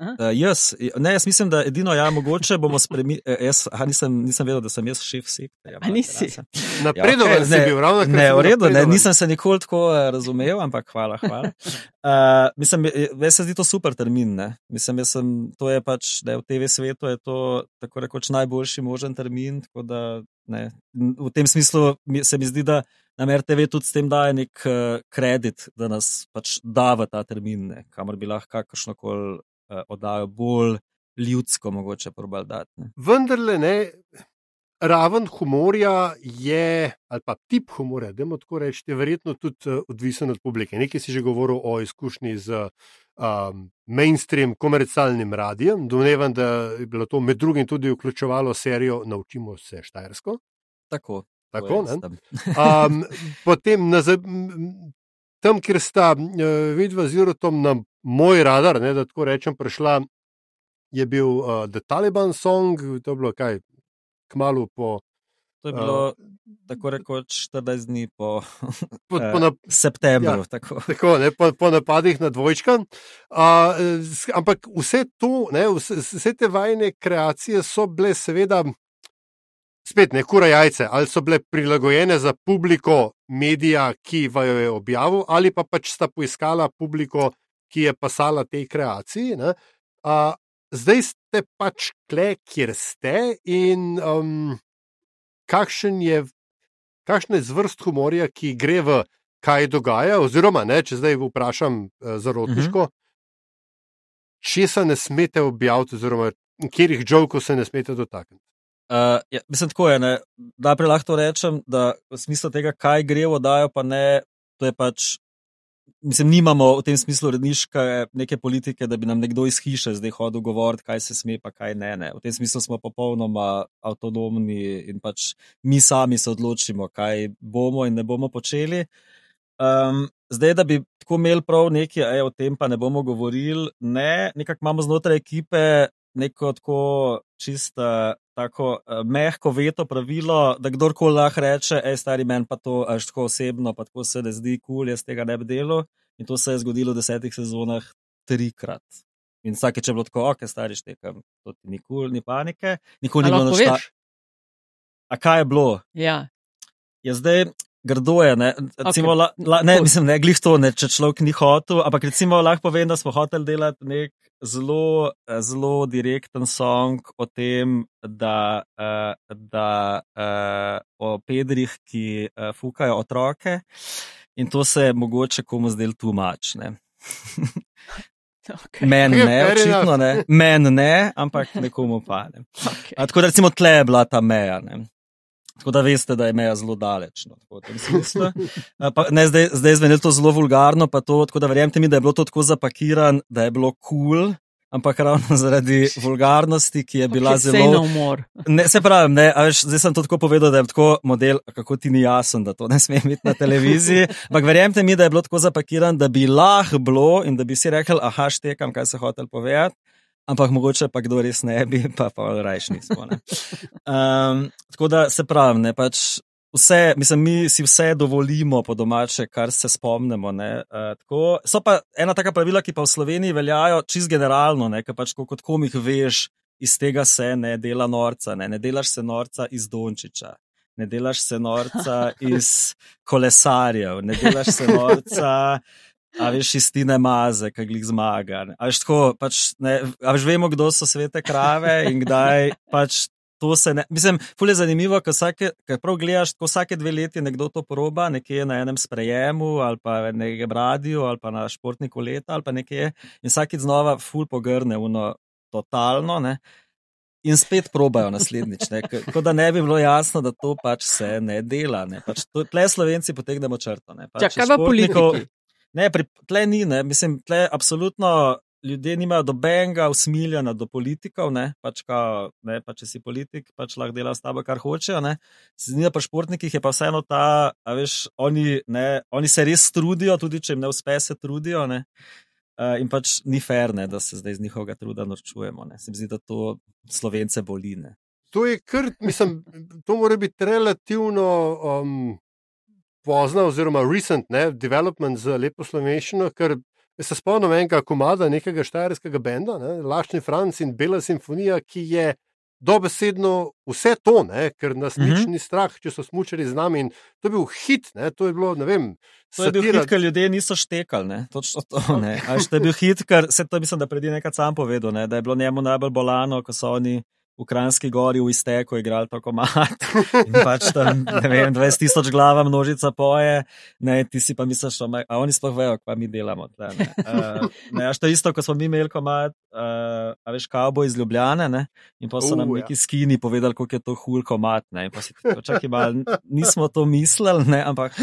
S3: uh, jaz, ne, jaz mislim, da edino, ja, mogoče bomo spremenili. Jaz aha, nisem, nisem vedel, da sem jaz šef sektorja.
S2: A
S3: Mala
S2: nisi?
S3: terasa.
S1: Napredovan
S3: Ja,
S1: si
S3: ne,
S1: bil, ravno
S3: Ne, v redu, ne, nisem se nikoli tako eh, razumel, ampak hvala. hvala. Uh, mislim, je- meni se zdi to super termin. Ne? Mislim, jaz sem, to je pač, da je v TV svetu je to tako rekoč najboljši možen termin. tako Da, ne, v tem smislu mi- se mi zdi, da nam RTV tudi s tem daje nek uh, kredit, da nas pač da v ta termin, ne, kamor bi lahko kakršno koli uh, oddajo bolj ljudsko mogoče probal dati. Ne.
S1: Vendarle ne. Raven humorja je, ali pa tip humorja, da tako reči, je verjetno tudi uh, odvisen od publike. Nekaj si že govoril o izkušnji z um, mainstream komercialnim radijem. Domnevam, da je bilo to med drugim tudi vključevalo serijo Naučimo se Štajersko.
S3: Tako.
S1: Tako, Um, potem, na, za- m, tam, kjer sta uh, vidva z Jurotom na moj radar, ne, da tako rečem, prišla, je bil uh, The Taliban Song, to je bilo kaj, kmalo po,
S3: To je bilo tako rekoč 14 dni po,
S1: po,
S3: Eh,
S1: po, na,
S3: septembru.
S1: Ja.
S3: tako.
S1: tako, ne, po, po napadih na dvojčka. Uh, ampak vse to, ne, vse, vse te vajne kreacije so bile seveda. Spet ne kura jajce, ali so bile prilagojene za publiko medija, ki vajo je objavil, ali pa pač sta poiskala publiko, ki je pasala tej kreaciji. ne. A, zdaj ste pač kle, kjer ste in um, kakšen je, kakšna je zvrst humorja, ki gre v kaj dogaja, oziroma ne, če zdaj vprašam uh, zarotniško, česa ne smete objaviti, oziroma katerih žovkov se ne smete dotakniti.
S3: Uh, ja, mislim, tako je. ne. Najprej lahko rečem, da v smislu tega, kaj gre v oddajo, pa ne, to je pač. Mislim, nimamo v tem smislu redniške neke politike, da bi nam nekdo iz hiše zdaj hodil govoriti, kaj se sme, pa kaj ne, ne. V tem smislu smo popolnoma avtonomni in pač mi sami se odločimo, kaj bomo in ne bomo počeli. Um, zdaj, da bi tako imeli prav nekaj, ej, o tem pa ne bomo govorili, ne, nekako imamo znotraj ekipe neko tako čisto tako uh, mehko veto pravilo, da kdorkoli lahko reče, hej, stari meni pa to až tako osebno, pa tako se ne zdi kul, cool, jaz tega ne bi delal. In to se je zgodilo v desetih sezonah trikrat. In vsakeč je bilo tako, ok, stari štekam, to ti ni kul, cool, ni panike, nikoli
S2: A
S3: ni bilo
S2: veš?
S3: A kaj je bilo?
S2: Ja.
S3: je zdaj grdo je. Ne, recimo,
S2: Ok.
S3: okay. la, la, ne mislim, ne glih to, ne, če človek ni hotel, ampak recimo lahko povem, da smo hoteli delati nek zelo, eh, zelo direkten song o tem, da, uh, da uh, o pedrih, ki fukajo otroke. In to se je mogoče komu zdel tumačne.
S2: Okay.
S3: Meni ne, očitno ne. Meni ne, ampak nekomu pa ne.
S2: Okay.
S3: A, tako da recimo tle je bila ta meja. Ne. Tako da veste, da je meja zelo daleč. No. A, pa, ne, zdaj, zdaj zveni to zelo vulgarno, pa to, tako da verjemite mi, da je bilo to tako zapakirano, da je bilo kul. Cool, ampak ravno zaradi vulgarnosti, ki je bila
S2: Okay,
S3: zelo. Ne, se pravi, ne, veš, zdaj sem to tako povedal, da je tako model, kako ti ni jasen, da to ne sme biti na televiziji. Ampak verjemite mi, da je bilo tako zapakirano, da bi lahko bilo in da bi si rekel, aha, štekam, kaj se hotel povedati. Ampak mogoče pa kdo res ne bi, pa pa rajš nismo. ne. Um, tako da se pravi, ne, pač vse, mislim, mi si vse dovolimo po domače, kar se spomnimo. ne, Uh, tako, so pa ena taka pravila, ki pa v Sloveniji veljajo čist generalno, ne, ker pač ko kot komik veš, iz tega se ne dela norca, ne, ne delaš se norca iz Dončiča. ne delaš se norca iz kolesarjev, ne delaš se norca. A veš, istine maze, kaj jih zmaga. A veš, tako, pač, ne, a veš, vemo, kdo so svete krave in kdaj pač to se ne. Mislim, fulje zanimivo, ko vsake, prav gledaš, ko vsake dve leti nekdo to proba, nekje na enem sprejemu ali pa na nekem radiju ali pa na športniku leta ali pa nekje in vsakeč znova ful pogrne, uno, totalno. Ne. In spet probajo naslednjič. Tako da ne bi bilo jasno, da to pač se ne dela. Ne. Pač to, tle Slovenci potegnemo črto.
S2: Pač Čakaj, pa politiko.
S3: Ne, pri, tle ni, ne. mislim, tle absolutno ljudje nimajo dobenega usmiljanja do politikov, ne? Pač ka, ne, pa če si politik, pač lahko dela s tabo, kar hočejo. Zanima pa športnikih je pa vseeno ta, a veš, oni, ne, oni se res trudijo, tudi če jim ne uspe, se trudijo. Ne? Uh, in pač ni fair, ne, da se zdaj iz njihovega truda norčujemo. Se mi zdi, da to slovence boli. Ne.
S1: To je kar, mislim, to mora biti relativno um, pozno, oziroma recent ne, development za lepo slovenščino, ker se spomnim enega komada, nekega štajerskega benda, ne, Lašni Franc in Bela simfonija, ki je dobesedno vse to, ne, ker nas mm -hmm. nič ni strah, če so smučali z nami. In to je bil hit, ne, to je bilo, ne vem.
S3: To je bil hit, ker ljudje niso štekali, ne, točno to. Ne. To je bil hit, ker se to mislim, da pred nekaj sam povedal, ne, da je bilo njemu najbolj bolano, ko so oni v Kranjski gori v izteku igrali tako mat. In pač tam, ne vem, 20 tisoč glava množica poje, ne, ti si pa misliš, a oni sploh vejo, kaj mi delamo. Tle, ne. Uh, ne, až to isto, ko smo mi imeli komat, uh, a veš, kavo iz Ljubljane, ne, in pa so nam uh, neki ja. skini povedali, koliko je to hul komat, ne, in pa si tako, čakaj, mal, nismo to mislili, ne, ampak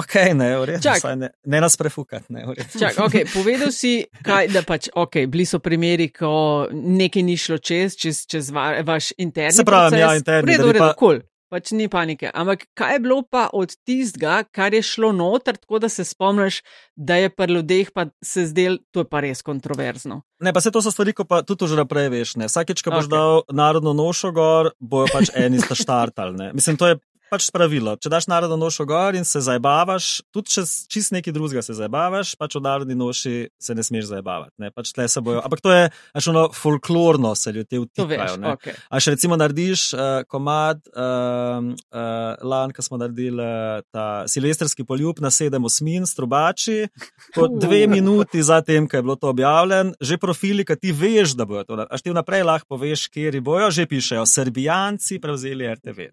S3: ok, ne, v redu, ne, ne nas prefukati, ne, v redu.
S2: Čak, ok, povedal si, kaj, da pač, ok, bili so primeri, ko nekaj ni šlo čez, čez, čez čez va, vaš interni.
S3: Se pravi, ja, interni
S2: svet. Redo, pa... cool. Pač ni panike. Ampak kaj je bilo pa od tistega, kar je šlo noter, tako da se spomniš, da je pri ljudeh pa se zdel, to je pa res kontroverzno.
S3: Ne, pa se to so stvari, ko pa tudi že naprej veš. Ne. Vsakeč, ko boš okay. dal narodno nošo gor, bojo pač eni sta štartali. Mislim, to je pač pravilo. Če daš narodno nošo gor in se zabavaš, tudi če čist neki drugega se zabavaš, pač v narodni noši se ne smeš zabavati. Ne? Pač bojo, ampak to je ono folklorno, se ljudje vtikajo. Okay. A še recimo narediš uh, komad, uh, uh, lan, ko smo naredili uh, ta silvestrski poljub na sedem osmin, strubači, po dve minuti zatem, ko je bilo to objavljeno, že profili, ki ti veš, da bojo to. Až ti vnaprej lahko poveš, kje bojo, že pišejo, Srbijanci prevzeli RTV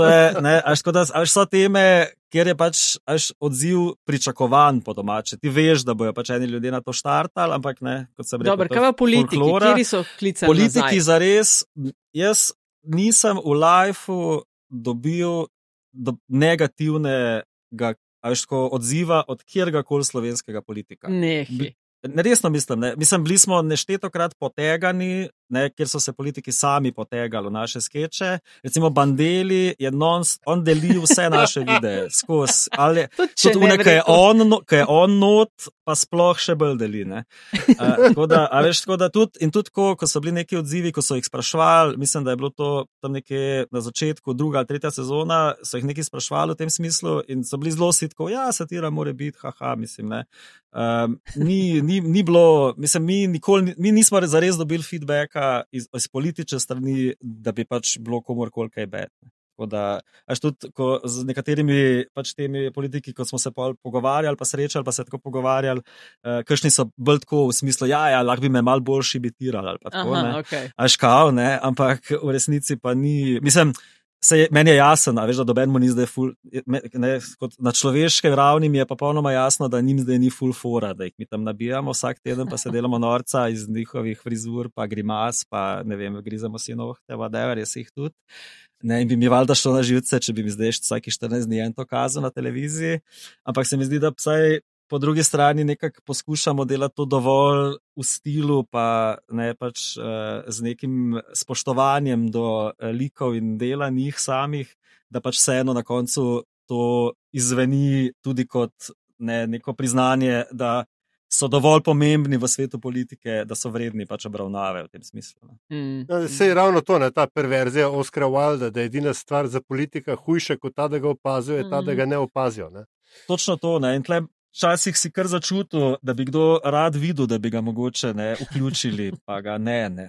S3: to je, ne, až, da, až so teme, kjer je pač odziv pričakovan po domače. Ti veš, da bojo pač eni ljudje na to štartali, ampak ne, kot sem rekel.
S2: Dobro, kaj pa politiki, folklora. kjer so klicali?
S3: Politiki za res, jaz nisem v lifeu dobil do negativnega až, odziva od kjerkoli slovenskega politika.
S2: Nehi.
S3: Resno mislim, ne. mislim, bili smo neštetokrat potegani, ne, ker so se politiki sami potegali v naše skeče. Recimo Bandeli je non, on deli vse naše videe skozi. Ali tudi ne, kaj je, no, je on not, pa sploh še bolj deli. Uh, tako da, veš, da tudi, in tudi, ko, ko so bili neki odzivi, ko so jih sprašvali, mislim, da je bilo to tam nekje na začetku druga ali tretja sezona, so jih neki sprašvali v tem smislu in so bili zelo sitko, ja, satira mora biti, haha, mislim, ne. Um, ni, ni, ni bilo, mislim, mi, nikoli, mi nismo zares dobili feedbacka iz, iz politične strani, da bi pač bilo komorkoli kaj bedne. Da, až tudi ko, z nekaterimi pač temi politiki, ko smo se pogovarjali, pa srečali, pa se tako pogovarjali, uh, kakšni so bolj tako v smislu, ja, ja lahko bi me mal boljši bitirali.
S2: Okay.
S3: Až kao, ne, ampak v resnici pa ni. Mislim, Se, meni je jasno, da, da dobenemo ni zdaj ful. Ne, na človeški ravni je pa popolnoma jasno, da njim zdaj ni full fora, da jih mi tam nabijamo vsak teden, pa se delamo norca iz njihovih frizur, pa grimas, pa ne vem, grizamo si nohte, vadever, jaz jih tudi. Ne, in bi mi valjda šlo na živce, če bi mi zdaj vsake 14 dni en to kazal na televiziji. Ampak se mi zdi, da vsaj po drugi strani nekako poskušamo delati to dovolj v stilu, pa ne pač uh, z nekim spoštovanjem do uh, likov in dela njih samih, da pač vseeno na koncu to izveni tudi kot ne, neko priznanje, da so dovolj pomembni v svetu politike, da so vredni pač obravnave v tem smislu.
S1: Mm. Ja, se je ravno to, ne, ta perverzija Oskara Wilda, da je edina stvar za politika hujša kot ta, da ga opazijo, je ta, da ga ne opazijo. Ne.
S3: Točno to. Ne. In tle Včasih si kar začutil, da bi kdo rad videl, da bi ga mogoče ne vključili, pa ga ne. ne.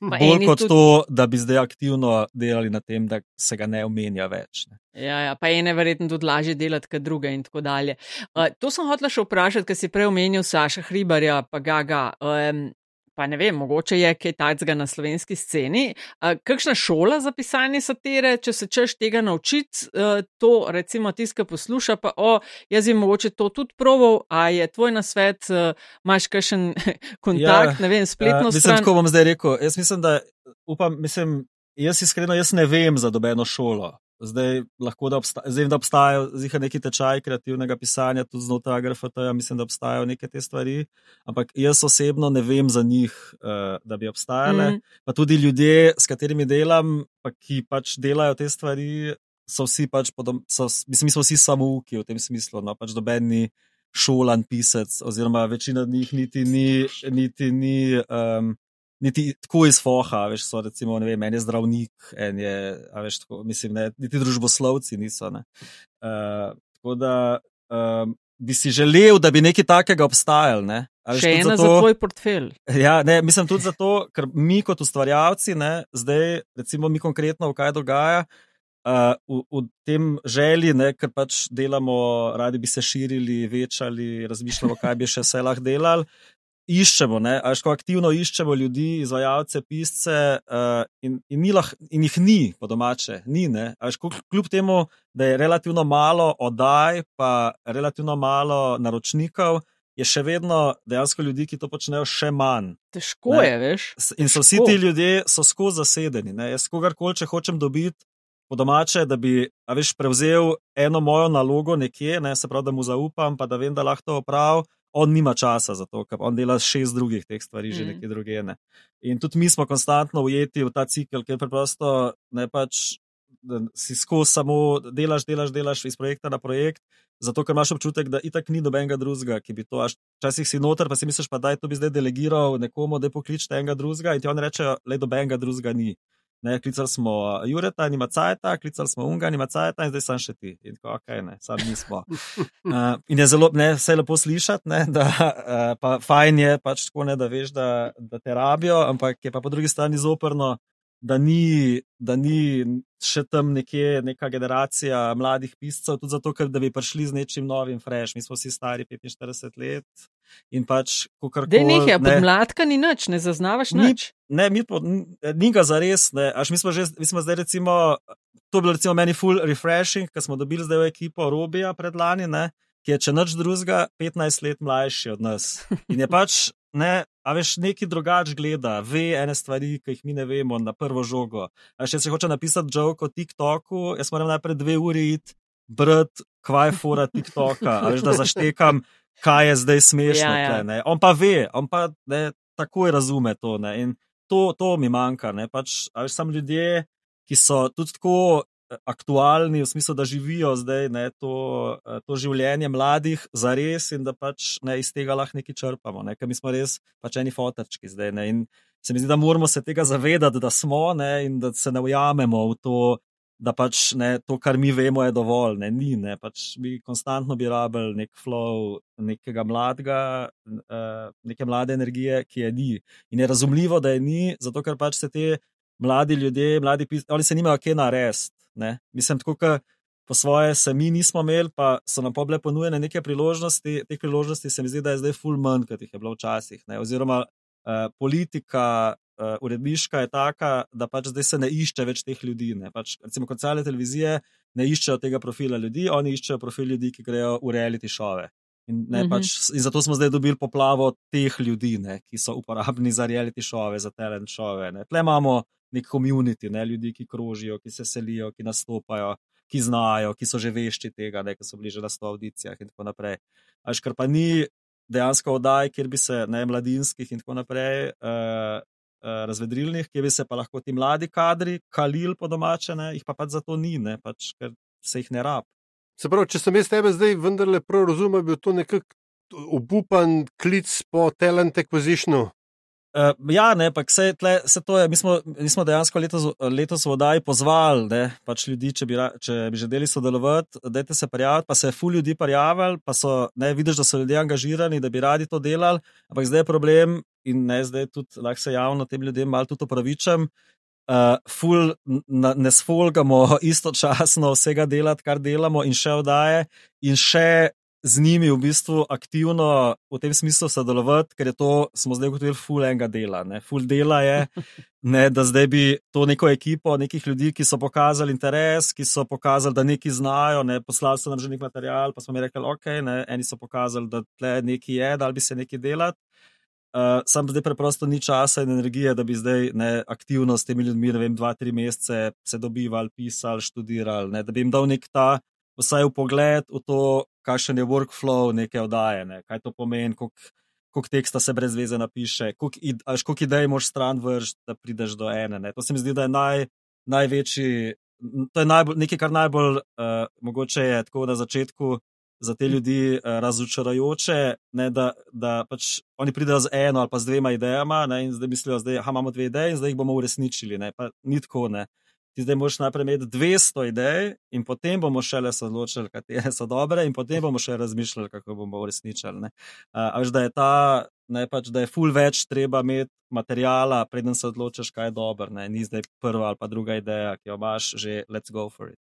S3: Bolj kot
S2: tudi-
S3: to, da bi zdaj aktivno delali na tem, da se ga ne omenja več. Ne.
S2: Ja, ja, pa ene verjetno tudi lažje delati, kot druge in tako dalje. Uh, to sem hotela še vprašati, ker si prej omenil Saša Hribarja, pa Gaga. Um, pa ne vem, mogoče je kaj takega na slovenski sceni. Kakšna šola za pisanje satire, če se češ tega naučiti, uh, to recimo tiska posluša, pa o, jaz bi mogoče to tudi proval, a je tvoj nasvet, uh, imaš kakšen kontakt, ja, ne vem, spletno
S3: mislim,
S2: stran.
S3: tako bom zdaj rekel. Jaz mislim, da upam, mislim, jaz iskreno jaz ne vem za dobeno šolo. Zdaj, lahko da obstajajo, zdaj da obstajajo zihar neki tečaj kreativnega pisanja, tudi znotraj GRFT-ja, mislim, da obstajajo neke te stvari, ampak jaz osebno ne vem za njih, uh, da bi obstajale. Mm. Pa tudi ljudje, s katerimi delam, pa ki pač delajo te stvari, so vsi pač, podom, so, mislim, mi smo vsi samouki v tem smislu, no pač dobeni šolan pisec, oziroma večina njih niti ni, niti ni. Um, Niti tako iz foha, veš, so recimo, ne vem, en je zdravnik, en je, a veš, tako, mislim, ne, niti družboslovci niso. Ne. Uh, tako da um, bi si želel, da bi nekaj takega obstajalo. Ne. A veš,
S2: Še ena
S3: zato-
S2: za tvoj portfelj.
S3: Ja, ne, mislim tudi zato, ker mi kot ustvarjalci, ne, zdaj, recimo, mi konkretno, kaj dogaja. Uh, v, v tem želji, ne, ker pač delamo, radi bi se širili, večali, razmišljamo, kaj bi še vse lahko delali. Iščemo, ne, a veš, ko aktivno iščemo ljudi, izvajalce, pisce, uh, in, in, ni lah, in jih ni, po domače, ni. Ne, a veš, ko- kljub temu, da je relativno malo oddaj, pa relativno malo naročnikov, je še vedno dejansko ljudi, ki to počnejo, še manj.
S2: Težko
S3: Ne.
S2: je, veš.
S3: In so vsi ti ljudje so skozi zasedeni. Ne? Jaz kogarkoli, če hočem dobiti po domače, da bi veš, prevzel eno mojo nalogo nekje, ne? se pravi, da mu zaupam, pa da vem, da lahko to opravi. On nima časa za to, ker on dela šest drugih teh stvari, že
S2: Mm.
S3: nekje druge. Ne? In tudi mi smo konstantno ujeti v ta cikl, ker preprosto ne pač da si skozi samo delaš, delaš, delaš iz projekta na projekt, zato ker imaš občutek, da itak ni nobenega drugega, ki bi to, včasih si noter, pa si misliš, pa da je to bi zdaj delegiral nekomu, da pokličete enega drugega in ti oni rečejo, le nobenega drugega ni. Ne, klicali smo Jureta, nima cajta, klicali smo Unga, nima cajta in zdaj sem še ti. In tako, ok, ne, sam nismo. Uh, in je zelo, ne, vse lepo slišati, ne, da uh, pa fajn je pač tako, ne, da veš, da, da te rabijo, ampak je pa po drugi strani zoprno, da ni, da ni še tam nekje neka generacija mladih piscev, tudi zato, ker da bi prišli z nečim novim, fresh. Mi smo vsi stari 45 let in pač, kako
S2: Dej nekaj, podmladka ni nič, ne zaznavaš
S3: Ni-
S2: nič.
S3: Ne, mi po, n- ni ga zares, ne. Až mi smo že, mi smo zdaj recimo, to je bilo recimo meni full refreshing, ker smo dobili zdaj v ekipo Robija predlani, ne, ki je če nič drugega 15 let mlajši od nas. In je pač, ne, a veš, neki drugač gleda, ve ene stvari, ki jih mi ne vemo na prvo žogo. A še se hoče napisati joke o TikToku, jaz moram najprej dve uri iti brati, kvaj fora TikToka, a veš, da zaštekam, kaj je zdaj smešno.
S2: Ja, ja.
S3: tle, ne. On pa ve, on pa ne, takoj razume to. Ne. In to, to mi manjka. Ne? Pač, veš, sam ljudje, ki so tudi tako eh, aktualni, v smislu, da živijo zdaj ne, to, eh, to življenje mladih za res in da pač ne, iz tega lahko nekaj črpamo. Ne? Ker mi smo res pač eni fotarčki zdaj. Ne? In se mi zdi, da moramo se tega zavedati, da smo ne? in da se ne ujamemo v to. Da pač ne, to, kar mi vemo, je dovolj, ne, ni. Ne, pač mi konstantno bi rabili nek flow nekega mladega, uh, neke mlade energije, ki je ni. In je razumljivo, da je ni, zato ker pač se te mladi ljudje, mladi pisci, oni se nimajo kje narediti. Mislim, tako kot po svoje se mi nismo imeli, pa so nam pa bile ponujene neke priložnosti. Teh priložnosti se mi zdi, da je zdaj full manj, kot jih je bilo včasih. Ne? Oziroma uh, politika. Uh, uredniška je taka, da pač zdaj se ne išče več teh ljudi. Ne? Pač, recimo, cele televizije ne iščejo tega profila ljudi, oni iščejo profil ljudi, ki grejo v reality šove. In, ne, mm -hmm. pač, in zato smo zdaj dobili poplavo teh ljudi, ne, ki so uporabni za reality šove, za talent šove. Ne. Tle imamo nek komunity, ne, ljudi, ki krožijo, ki se selijo, ki nastopajo, ki znajo, ki so že vešči tega, ne, ki so bili že na sto audicijah in tako naprej. Až kar pa ni dejansko oddaj, kjer bi se ne mladinskih in tako naprej. Uh, Razvedrilnih, kjer bi se pa lahko ti mladi kadri kalili po domače, ne, jih pa pač zato ni, ne, pač, ker se jih ne rab.
S1: Se pravi, če sem jaz tebe zdaj vendarle prav razumel, bil to nekako obupan klic po talent acquisitionu.
S3: Uh, ja, ne, pa se, tle, se to je. Mi smo, mi smo dejansko letos, letos v oddaji pozvali ne, pač ljudi, če bi, če bi želeli sodelovati, da se prijavite. Pa se je ful ljudi prijavili, pa so, ne, vidiš, da so ljudje angažirani, da bi radi to delali. Ampak zdaj je problem in ne, zdaj tudi lahko se javno tem ljudem malo tudi opravičam. Uh, ful, na, ne sfolgamo istočasno vsega delati, kar delamo, in še oddaje, in še z njimi v bistvu aktivno v tem smislu sodelovati, ker je to, smo zdaj ugotovili, ful enega dela. Ne. Ful dela je, ne, da zdaj bi to neko ekipo, nekih ljudi, ki so pokazali interes, ki so pokazali, da nekaj znajo, ne, poslali so nam že nek material, pa smo mi rekli, ok, ne, eni so pokazali, da tle nekaj je, da bi se nekaj delati. Uh, sam zdaj preprosto ni časa in energije, da bi zdaj ne, aktivno s temi ljudmi, ne vem, dva, tri mesece se dobivali, pisali, študirali, ne, da bi jim dal nek ta, vsaj v pogled v to, kakšen je workflow neke oddaje, ne? kaj to pomeni, koliko teksta se brez veze napiše, koliko idej moš stran vršiti, da prideš do ene. Ne? To se mi zdi, da je naj, največji, to je najbolj, nekaj, kar najbolj uh, mogoče je tako na začetku. Za te ljudi je uh, razočarajoče, ne, da, da pač oni pridejo z eno ali pa z dvema idejama ne, in zdaj mislijo, da imamo dve ideje in zdaj jih bomo uresničili. Ne, ni tako. Ne ti zdaj moraš najprej imeti 200 idej, in potem bomo šele se odločili, katere so dobre, in potem bomo še razmišljali, kako bomo uresničili. Ampak, da je ta, ne pač, da je full več treba imeti materijala, preden se odločiš, kaj je dobro. Ne? Ni zdaj prva ali pa druga ideja, ki jo imaš, že let's go for it.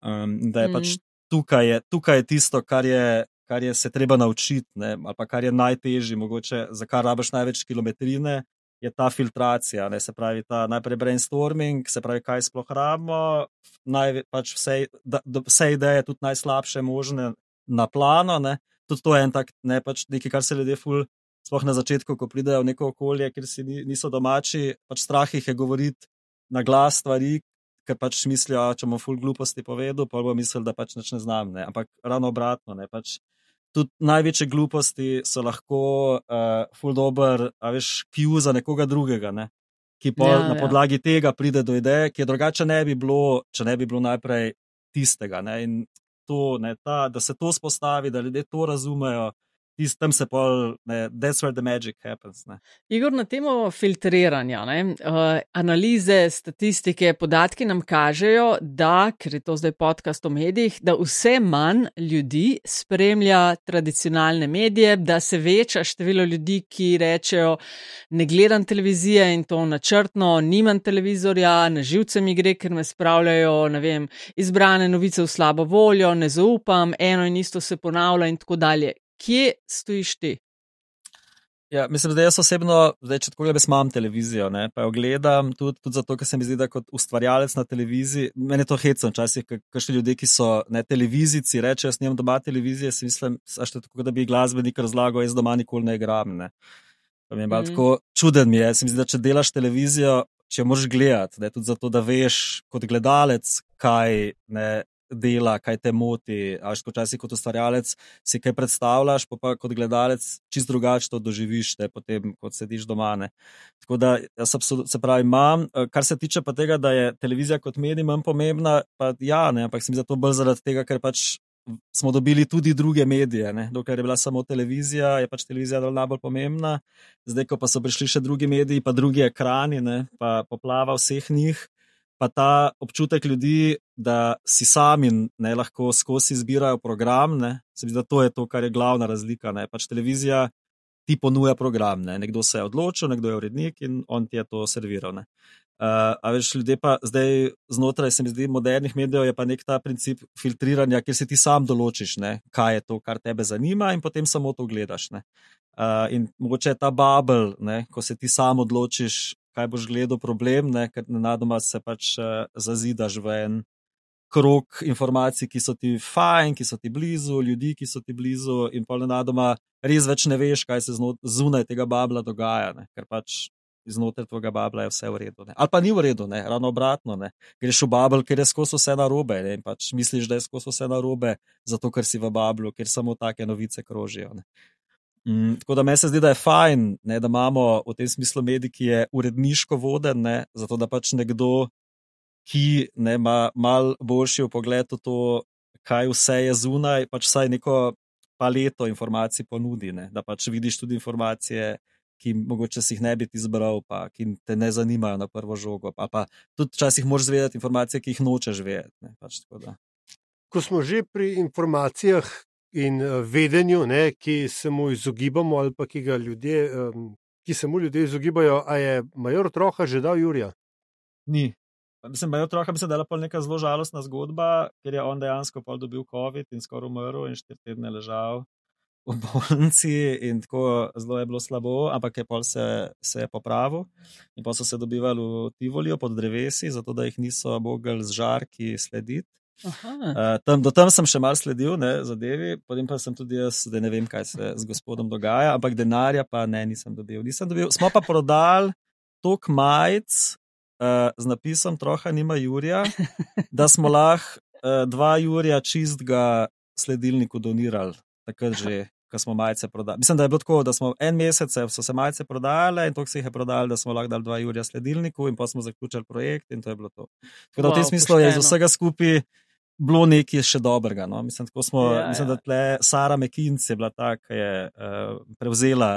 S3: Um, da je mm. pač tukaj, je, tukaj je tisto, kar je. Kar je se treba naučiti, ne, ali pa kar je najtežje, mogoče za kar rabiš največ kilometrine, je ta filtracija, ne, se pravi, ta najprej brainstorming, se pravi, kaj sploh rabimo, naj, pač vse, da, vse ideje, tudi najslabše možne na plano. Ne. Tudi to je en tak, ne pač nekaj, kar se ljudje ful, sploh na začetku, ko pridejo v neko okolje, kjer si niso domači, pač strah jih je govoriti na glas stvari. Ker pač mislijo, da če bomo ful gluposti povedal, pa bo mislil, da pač ne znam. Ne. Ampak ravno obratno, ne, pač tudi največje gluposti so lahko uh, ful dobr, a veš, kju za nekoga drugega, ne? ki pa ja, na ja. podlagi ja. tega pride do ideje, ki je drugače ne bi bilo, če ne bi bilo najprej tistega. Ne? In to, ne, ta, da se to spostavi, da ljudje to razumejo, tam se pol, ne, that's where the magic happens. Ne.
S2: Igor, na temo filtriranja, ne, uh, analize, statistike, podatki nam kažejo, da, ker je to zdaj podcast o medijih, da vse manj ljudi spremlja tradicionalne medije, da se veča število ljudi, ki rečejo, ne gledam televizije in to načrtno, nimam televizorja, na živce mi gre, ker me spravljajo, ne vem, izbrane novice v slabo voljo, ne zaupam, eno in isto se ponavlja in tako dalje kje stojiš ti?
S3: Ja, mislim, da jaz osebno, zdaj, če tako gledam, imam televizijo, ne, pa jo gledam tudi, tudi zato, ker se mi zdi, da kot ustvarjalec na televiziji, meni to hecno, včasih, še ljudje, ki so ne televizici, rečejo, jaz nimam doma televizije, si mislim, je tako, da bi glasbenik razlagal, jaz doma nikoli ne igram. Ne. Pa mi je mm -hmm. tako čuden, mi je, se mi zdi, da če delaš televizijo, če moraš gledati, ne, tudi zato, da veš kot gledalec, kaj ne, dela, kaj te moti. Až počasi kot ustvarjalec si kaj predstavljaš, pa, pa kot gledalec čist drugače to doživiš, te, potem, kot sediš doma. Ne. Tako da jaz se pravi, imam. Eh, kar se tiče pa tega, da je televizija kot medij manj pomembna, pa ja, ne, ampak sem za to bolj zaradi tega, ker pač. Smo dobili tudi druge medije, ne? dokler je bila samo televizija, je pač televizija najbolj pomembna. Zdaj, ko pa so prišli še drugi mediji, pa drugi ekrani, ne? pa poplava vseh njih, pa ta občutek ljudi, da si sami ne lahko skozi izbirajo program, ne, se mi zdi, da to je to, kar je glavna razlika. Ne. Pač televizija ti ponuja program, ne. nekdo se je odločil, nekdo je urednik in on ti je to serviral. Ne. Uh, a veš, ljudje pa zdaj znotraj, se mi zdi, modernih medijev je pa nek ta princip filtriranja, kjer si ti sam določiš, ne, kaj je to, kar tebe zanima, in potem samo to gledaš. Uh, in mogoče je ta bubble, ne, ko se ti sam odločiš, kaj boš gledal problem, ne, ker nenadoma se pač uh, zazidaš v en krok informacij, ki so ti fajn, ki so ti blizu, ljudi, ki so ti blizu, in pa nenadoma res več ne veš, kaj se zunaj tega babla dogaja, ne, ker pač. Znotraj tega babla je vse v redu. Ne. Ali pa ni v redu, ne. ravno obratno. Ne. Greš v babel, ker je skozi vse na robe. Ne. Pač misliš, da je skozi vse na robe, zato ker si v bablu, ker samo take novice krožijo. Ne. Mm, tako da meni se zdi, da je fajn, ne, da imamo v tem smislu medij, ki je uredniško voden, ne, zato da pač nekdo, ki ne, ima mal boljši pogled v to, kaj vse je zunaj, pač vsaj neko paleto informacij ponudi. Ne, da pač vidiš tudi informacije, ki mogoče si jih ne bi izbral, pa ki te ne zanimajo na prvo žogo. Pa, pa tudi včasih moraš zvedeti informacije, ki jih nočeš vedeti. Pač
S1: Ko smo že pri informacijah in uh, vedenju, ne, ki se mu izogibamo, ali pa ki, ljudje, um, ki se mu ljudje izogibajo, a je major otroka že dal Jurija?
S3: Ni. Mislim, da je otroka, mislim, da je bila neka zelo žalostna zgodba, ker je on dejansko dobil COVID in skoraj umrl in štiri tedne ležal v bolnici in tako zelo je bilo slabo, ampak je pol se, se je popravil in pa so se dobivali v Tivolijo pod drevesi, zato da jih niso mogli z žarki slediti. Uh, tam, do tam sem še mal sledil, ne, zadevi, potem pa sem tudi jaz, da ne vem, kaj se z gospodom dogaja, ampak denarja pa ne, nisem dobil. Nisem dobil. Smo pa prodali tok majic uh, z napisom Troha nima Jurija, da smo lahko uh, dva Jurija čistega sledilniku donirali, takrat že ko smo majice prodali. Mislim, da je bilo tako, da smo en mesec so se majice prodajale in to se jih je prodali, da smo lahko dali dva Jurja sledilniku in pa smo zaključili projekt in to je bilo to. Tako da wow, v tem smislu pošteno. je iz vsega skupaj. Bilo nekaj še dobrega. No? Mislim, smo, ja, mislim, ja. da tle Sara McKinc je bila ta, ki je uh, prevzela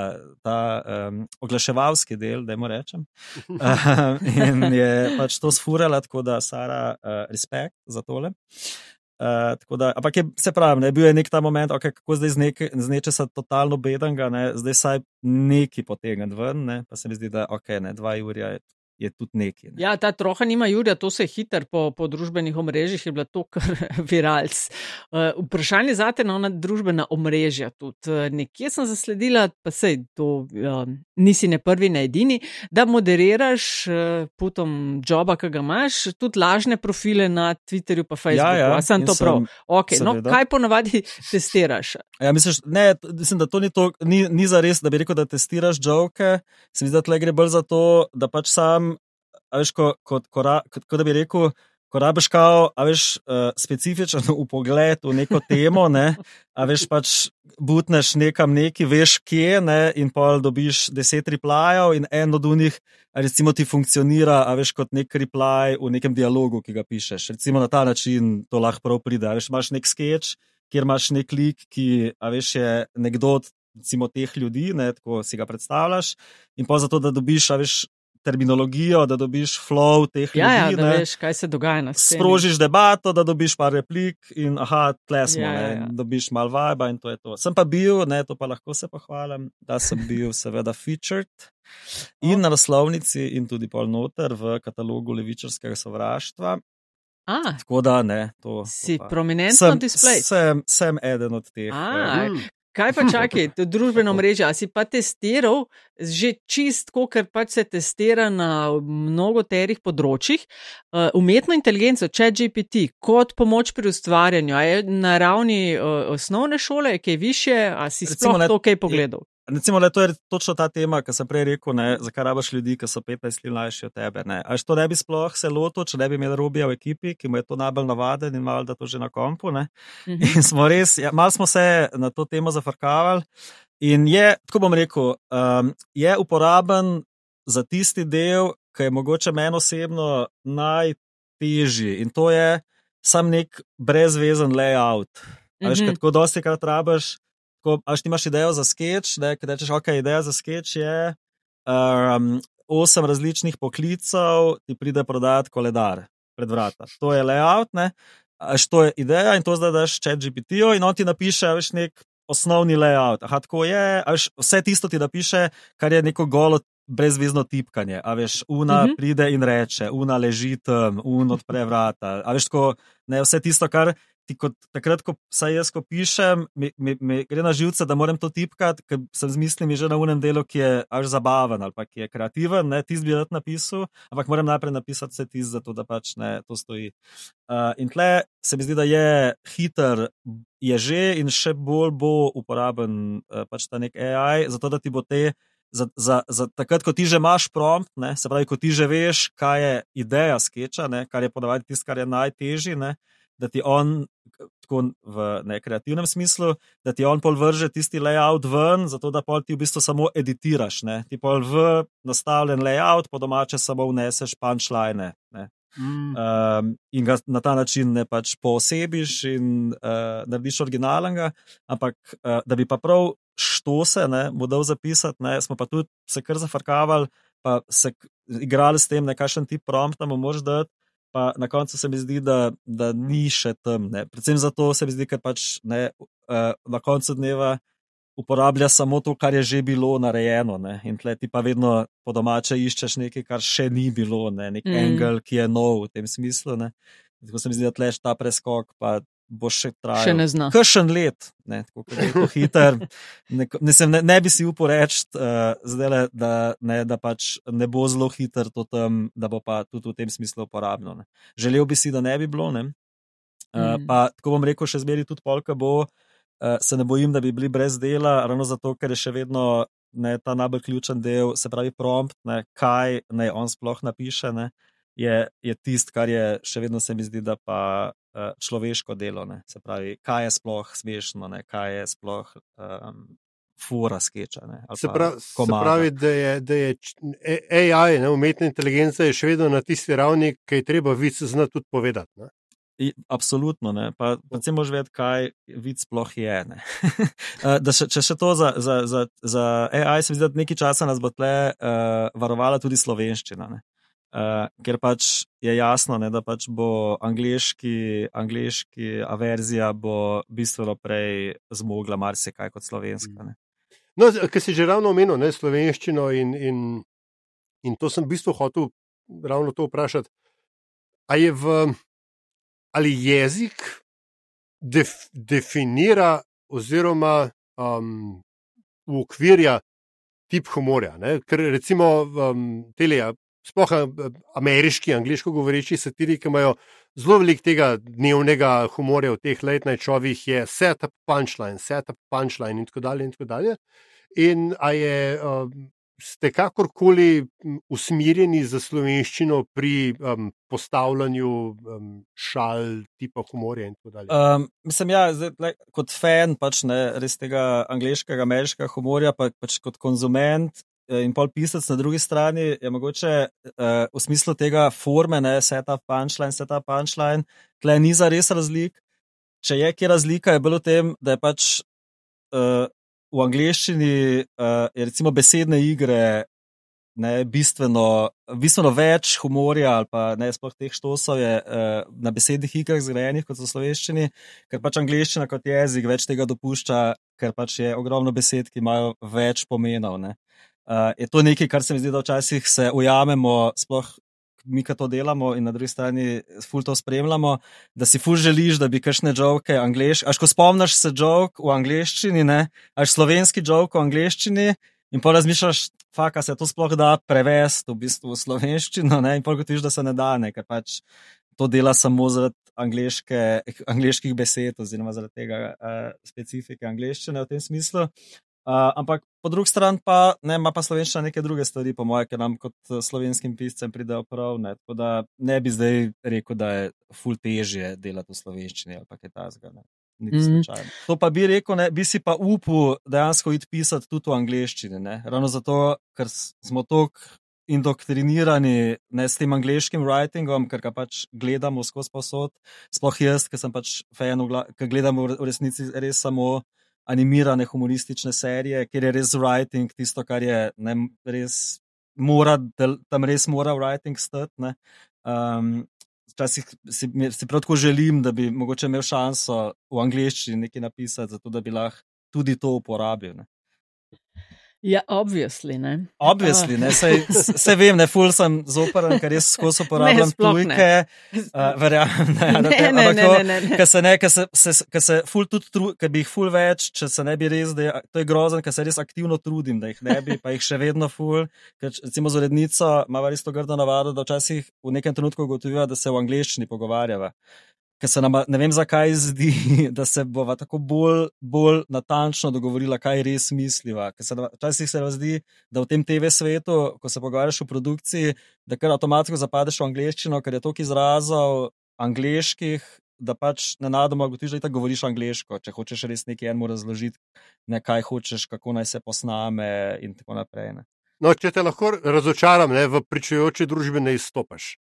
S3: ta um, oglaševalski del, da jim rečem. Uh, in je pač to sfurala, tako da Sara, uh, respekt za tole. Uh, da, ampak je, se pravi, ne, bil je nek ta moment, okay, kako zdaj z nečesa totalno bedenga, ne, zdaj saj neki potegnjen ven, ne, pa se mi zdi, da okay, ne, dva Jurija je je tudi nekaj. Ne.
S2: Ja, ta troha nima Jurija, to se je hiter po, po družbenih omrežjih, je bila to kar viralc. Uh, vprašanje za te na družbena omrežja tudi. Uh, nekje sem zasledila, pa sej to uh, nisi ne prvi, ne edini, da moderiraš uh, putom joba, ki ga imaš, tudi lažne profile na Twitterju pa Facebooku. Ja, ja, sem to prav. Okay, no, kaj ponavadi testiraš?
S3: Ja, misliš, ne, mislim, da to ni, to, ni, ni za res, da bi rekel, da testiraš joke. Se mi zdi, da tle gre bolj za to, da pač sam veš, ko, ko, ko, ko, ko da bi rekel, ko rabiš kao, a veš, uh, specifičen v pogled v neko temo, ne, a veš pač butneš nekam neki, veš kje, ne, in pa dobiš deset replajev in en od unih, recimo ti funkcionira, a veš kot nek reply v nekem dialogu, ki ga pišeš. Recimo na ta način to lahko prav pride, a veš, imaš nek sketch, kjer imaš nek lik, ki, a veš, je nekdo recimo teh ljudi, ne, tako si ga predstavljaš, in pa zato, da dobiš, veš, terminologijo, da dobiš flow teh
S2: ja,
S3: ljudi.
S2: Ja, da veš, kaj se dogaja na svetu.
S3: Sprožiš debato, da dobiš par replik in aha, tle smo, ja, ja, ja. dobiš mal vibe in to je to. Sem pa bil, ne, to pa lahko se pohvalim, da sem bil seveda featured in na naslovnici in tudi pol noter v katalogu levičarskega sovraštva.
S2: Ah,
S3: Tako da ne, to.
S2: Si prominentno display.
S3: Sem, sem eden od teh.
S2: Ah, ja. Kaj pa čakaj, to družbeno mrežo, a si pa testiral že čist, ker pač se testira na mnogo terih področjih, uh, umetno inteligenco, če GPT, kot pomoč pri ustvarjanju, a je na ravni uh, osnovne šole, kaj više, a si sploh to kaj pogledal?
S3: Recimo, da to je točno ta tema, ki sem prej rekel, ne, zakaj rabaš ljudi, ki so 15 let mlajši od tebe. Až to ne bi sploh se lotil, če ne bi imel robija v ekipi, ki mu je to najbolj navaden in malo da to že na kompu. Mhm. In smo res, ja, malo smo se na to temo zafrkavali. In je, tako bom rekel, um, je uporaben za tisti del, ki je mogoče meni osebno najtežji. In to je sam nek brezvezen layout. Mm -hmm. Tako dosti krat rabaš ko až imaš idejo za sketch, da rečeš, ok, ideja za sketch je um, osem različnih poklicev, ti pride prodajati koledar pred vrata. To je layout, ne? Až to je ideja in to zdaj daš chat GPT-ju in on ti napiše, veš, nek osnovni layout. Aha, tako je, až vse tisto ti napiše, kar je neko golo. Brezvezno tipkanje, a veš, una uh mhm. -huh. pride in reče, una leži tam, un odpre vrata. A veš, tako, ne, vse tisto, kar ti kot takrat, ko saj jaz ko pišem, mi, mi, mi gre na živce, da moram to tipkati, ker sem z mislimi že na unem delu, ki je až zabaven ali pa ki je kreativen, ne ti bi rad napisal, ampak moram najprej napisati vse tisto, zato da pač ne to stoji. Uh, in tle se mi zdi, da je hiter, je že in še bolj bo uporaben uh, pač ta nek AI, zato da ti bo te. Za, za, za takrat, ko ti že imaš prompt, ne, se pravi, ko ti že veš, kaj je ideja sketcha, ne, kar je podavati tisto, kar je najtežje, da ti on, tako v nekreativnem smislu, da ti on pol vrže tisti layout ven, zato da pol ti v bistvu samo editiraš. Ne? Ti pol v nastavljen layout, po domače samo vneseš punčline. Mm. Um, in ga na ta način ne pač poosebiš in uh, narediš originalnega, ampak uh, da bi pa prav štose, ne, bo dal zapisati, ne, smo pa tudi se kar zafrkavali, pa se igrali s tem, kakšen tip prompta mu moraš dati. Pa na koncu se mi zdi, da, da ni še tam. Ne. Predvsem zato se mi zdi, ker pač ne, uh, na koncu dneva uporablja samo to, kar je že bilo narejeno. Ne. In tle ti pa vedno po domače iščeš nekaj, kar še ni bilo, ne. nek mm. angel, ki je nov v tem smislu. Ne. Tako se mi zdi, da tleš ta preskok, pa bo še trajal.
S2: Še ne znam.
S3: Kršen let, ne, tako kot je hiter. Ne, ne, ne, ne bi si upal reči, uh, zdaj, da, ne, da pač ne bo zelo hiter to tam, da bo pa tudi v tem smislu uporabno. Ne. Želel bi si, da ne bi bilo. Ne. Uh, mm. Pa tako bom rekel, še zmeri tudi polka bo. Uh, se ne bojim, da bi bili brez dela, ravno zato, ker je še vedno ne, ta najbolj ključen del, se pravi prompt, ne, kaj naj on sploh napiše, ne, je, je tisto, kar je še vedno se mi zdi, da pa uh, človeško delo. Ne, se pravi, kaj je sploh smešno, ne, kaj je sploh. Um, Fura skeča. Ne,
S1: se, pravi, se pravi, da je, da je AI, ne, umetna inteligenca, še vedno na tisti ravni, ki je treba vic znati tudi povedati. Ne.
S3: Absolutno, ne. pa predvsem moš vedeti, kaj vid sploh je. Eh, še, če še to za, za, za, za AI, se mi zdi, da nekaj časa nas bo tle uh, varovala tudi slovenščina. Uh, ker pač je jasno, ne, da pač bo angliški, angliški averzija bo bistveno prej zmogla marsikaj kot slovenska. Ne.
S1: No, ker si že ravno omenil ne, slovenščino in, in, in to sem v bistvu hotel ravno to vprašati. A je v ali jezik def, definira oziroma um, ukvirja tip humorja. Ne? Ker recimo um, telija, sploh ameriški, angliško govoreči satiriki imajo zelo veliko tega dnevnega humorja v teh late night šovih, je setup punchline, setup punchline in tako dalje. In, tako dalje. in a je um, ste kakorkoli usmerjeni za slovenščino pri um, postavljanju um, šal, tipa humorja in tako dalje?
S3: Um, mislim, ja, zdaj, le, kot fan pač ne res tega angliškega, ameriškega humorja, pa pač kot konzument. E, in pol pisec na drugi strani je mogoče uh, v smislu tega forme, ne setup punchline, setup punchline, tle ni za res razlik. Če je kje razlika, je bilo v tem, da je pač uh, v angleščini uh, je recimo besedne igre ne, bistveno, bistveno več humorja ali pa ne sploh teh štosov je uh, na besednih igrah zgrajenih kot v slovenščini, ker pač angleščina kot jezik več tega dopušča, ker pač je ogromno besed, ki imajo več pomenov. Uh, je to nekaj, kar se mi zdi, da včasih se ujamemo, sploh mi, ki to delamo, in na drugi strani ful to spremljamo, da si ful želiš, da bi kakšne žoke angliški. Až ko spomniš se žok v angliščini, ne, až slovenski žok v angliščini, in pa razmišljaš, faka se to sploh da prevesti v bistvu v slovenščino, ne, in pa gotoviš, da se ne da, ne, ker pač to dela samo zaradi angliških besed, oziroma zaradi tega uh, specifike angliščine v tem smislu. Uh, ampak po drugi strani pa ne, ima pa slovenščina neke druge stvari, po mojem, ki nam kot eh, slovenskim piscem pridejo prav. Ne. Tako da ne bi zdaj rekel, da je ful težje delati v slovenščini ali kaj tasga. Mm. To pa bi rekel, ne, bi si pa upal dejansko iti pisati tudi v angleščini. Ne. Ravno zato, ker smo tako indoktrinirani ne, s tem angliškim writingom, ker ga pač gledamo skozi posod. Sploh jaz, ki sem pač fan, ki gledam v resnici res samo animirane humoristične serije, kjer je res writing tisto, kar je ne, res, mora, del, tam res mora writing stati. Um, včasih si, si prav tako želim, da bi mogoče imel šanso v angleščini nekaj napisati, zato da bi lahko tudi to uporabil. Ne.
S2: Ja, obvisli, ne.
S3: Obvisli, ne. Sej, se vem, ne, ful sem zoporen, ker res skozi uporabljam tujke. Verjamem, ne. Ne, ne, ne, ne, ne, ne. Ker se ne, ker se, se, ker se ful tudi trud, ker bi jih ful več, če se ne bi res, da je, to je grozen, ker se res aktivno trudim, da jih ne bi, pa jih še vedno ful. Ker recimo z urednico ima res to grdo navado, da včasih v nekem trenutku ugotoviva, da se v angliščini pogovarjava ker se nam ne vem, zakaj zdi, da se bova tako bolj, bolj natančno dogovorila, kaj res misliva. Včasih se nam zdi, da v tem TV svetu, ko se pogovarjaš o produkciji, da kar avtomatsko zapadeš v angleščino, ker je toliko izrazov angliških. Da pač ne nadoma gotiš, da ti govoriš angliško, če hočeš res nekaj enemu razložiti, ne kaj hočeš, kako naj se posname, in tako naprej.
S1: No, če te lahko razočaram, ne, v pričujoči družbi ne izstopaš.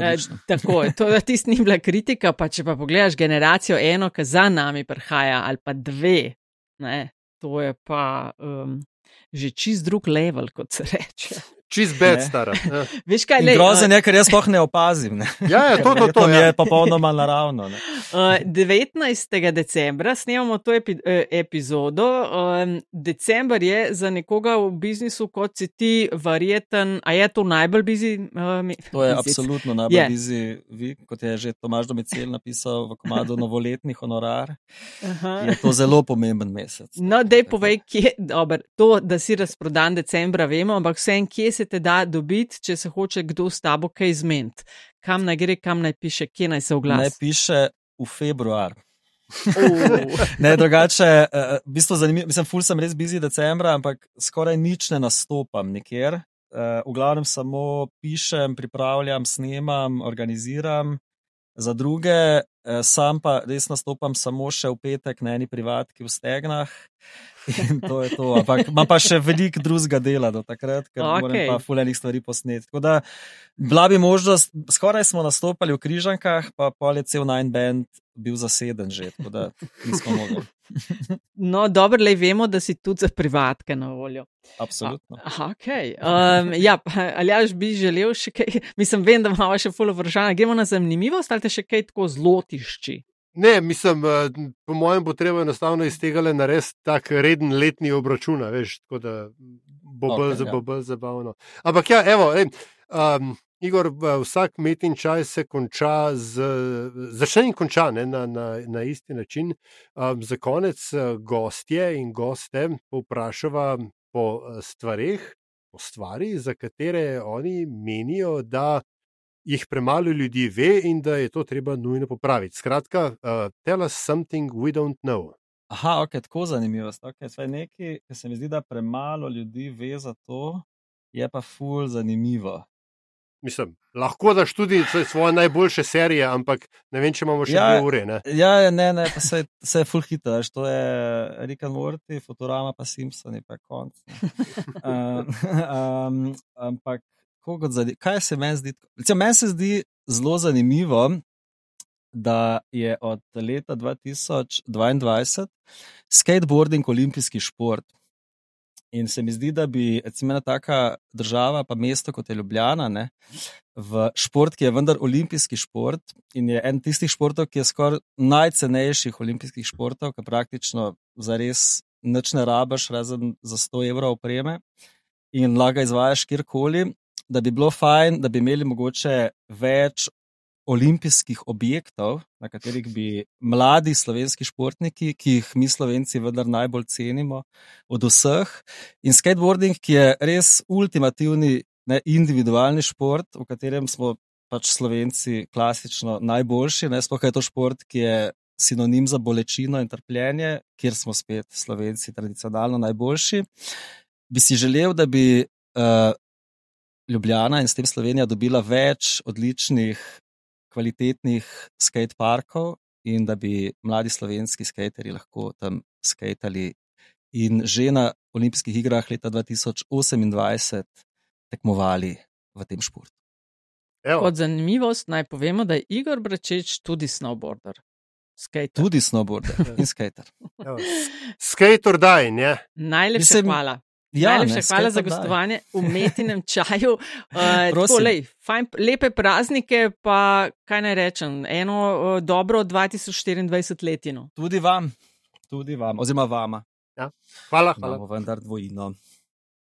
S2: E, tako to tisti ni bila kritika, pa če pa pogledaš generacijo eno, ki za nami prihaja, ali pa dve, ne, to je pa um, že čist drug level, kot se reče.
S1: Čist bed, stara. Ja.
S2: Veš kaj, lej,
S3: grozen je, ker jaz sploh ne opazim. Ne.
S1: Ja, ja, to, to, to.
S3: mi je
S1: Ja.
S3: popolnoma naravno. Ne.
S2: Uh, 19. decembra snemamo to epi eh, epizodo. Um, december je za nekoga v biznisu, kot si ti, verjeten, a je to najbolj bizi? Uh,
S3: To je
S2: mesec?
S3: absolutno najbolj
S2: Je.
S3: bizi vi, kot je že Tomaž Domicel napisal v komadu Novoletni honorar.
S2: Aha.
S3: Je to zelo pomemben mesec.
S2: No, dej povej, kje, dober, to, da si razprodan decembra, vemo, ampak vsem, kje se te da dobiti, če se hoče kdo s tabo kaj izmeniti. Kam naj gre, kam naj piše, kje naj se oglasi.
S3: piše v februar.
S2: Oh.
S3: Ne, drugače, eh, v bistvu zanimivo, mislim, ful sem res bizi decembra, ampak skoraj nič ne nastopam nikjer. Eh, V glavnem samo pišem, pripravljam, snemam, organiziram za druge, eh, sam pa res nastopam samo še v petek na eni privatki v Stegnah. In to je to. Ampak imam pa še veliko drugega dela do takrat, ker okay. moram pa fulejnih stvari posneti. Tako da bila bi možnost, skoraj smo nastopali v Križankah, pa pol je cel Nine Band bil zaseden že, tako da nismo mogli.
S2: No, dobro, le vemo, da si tudi za privatke na voljo.
S3: Absolutno.
S2: Aha, Okay. Um, ja, pa, ali jaš bi želel še kaj? Mislim, vem, da imamo še full vprašanja. Gremo na zanimivost ali te še kaj tako zlotišči?
S1: Ne, mislim, eh, po mojem bo treba enostavno iz tega le narediti tak reden letni obračun, a veš, tako da bo bolj, okay,
S3: ja.
S1: bo bolj zabavno. Ampak ja, evo, ej, um, Igor, vsak metin čaj se konča z, začne in konča ne, na, na, na isti način. Um, za konec eh, gostje in goste povprašava po eh, stvareh, po stvari, za katere oni menijo, da jih premalo ljudi ve in da je to treba nujno popraviti. Skratka, uh, tell us something we don't know.
S3: Aha, ok, tako zanimivo. Okay, Svaj nekaj, ki se mi zdi, da premalo ljudi ve za to, je pa ful zanimivo.
S1: Mislim, lahko daš tudi svoje- najboljše serije, ampak ne vem, če imamo še
S3: Ja,
S1: dve ure. Ne?
S3: Ja, ja, ne, ne, pa se, se je full hitro, veš, to je Rick and Morty, Futurama, pa Simpsoni, pa konc. Um, um, ampak, zadi, kaj se meni zdi? Recimo, meni se zdi zelo zanimivo, da je od leta 2022 skateboarding olimpijski šport. In se mi zdi, da bi ena taka država, pa mesto kot je Ljubljana, ne, v šport, ki je vendar olimpijski šport in je en tistih športov, ki je skoraj najcenejših olimpijskih športov, ki praktično za res nič ne rabaš, razen za 100 evrov opreme. In lahko izvajaš kjerkoli, da bi bilo fajn, da bi imeli mogoče več olimpijskih objektov, na katerih bi mladi slovenski športniki, ki jih mi slovenci vendar najbolj cenimo od vseh, in skateboarding, ki je res ultimativni ne, individualni šport, v katerem smo pač slovenci klasično najboljši, ne sploh je to šport, ki je sinonim za bolečino in trpljenje, kjer smo spet slovenci tradicionalno najboljši. Bi si želel, da bi uh, Ljubljana in s tem Slovenija dobila več odličnih kvalitetnih skateparkov in da bi mladi slovenski skaterji lahko tam skatali in že na olimpijskih igrah leta 2028 tekmovali v tem športu.
S1: Evo,
S2: Kot zanimivost naj povemo, da je Igor Bračeč tudi snowboarder. Skater.
S3: Tudi snowboarder in skater.
S1: evo. Skate or die, ne?
S2: Najlepša
S3: Mislim,
S2: hvala.
S3: Ja,
S2: Najlepša
S3: ne,
S2: hvala za gostovanje v metinem čaju. Uh, tako, lej, fajn, lepe praznike, pa kaj naj rečem, eno uh, dobro 2024 letino.
S3: Tudi vam, tudi vam, oziroma vama.
S1: Hvala, hvala.
S3: Imamo vendar dvojino.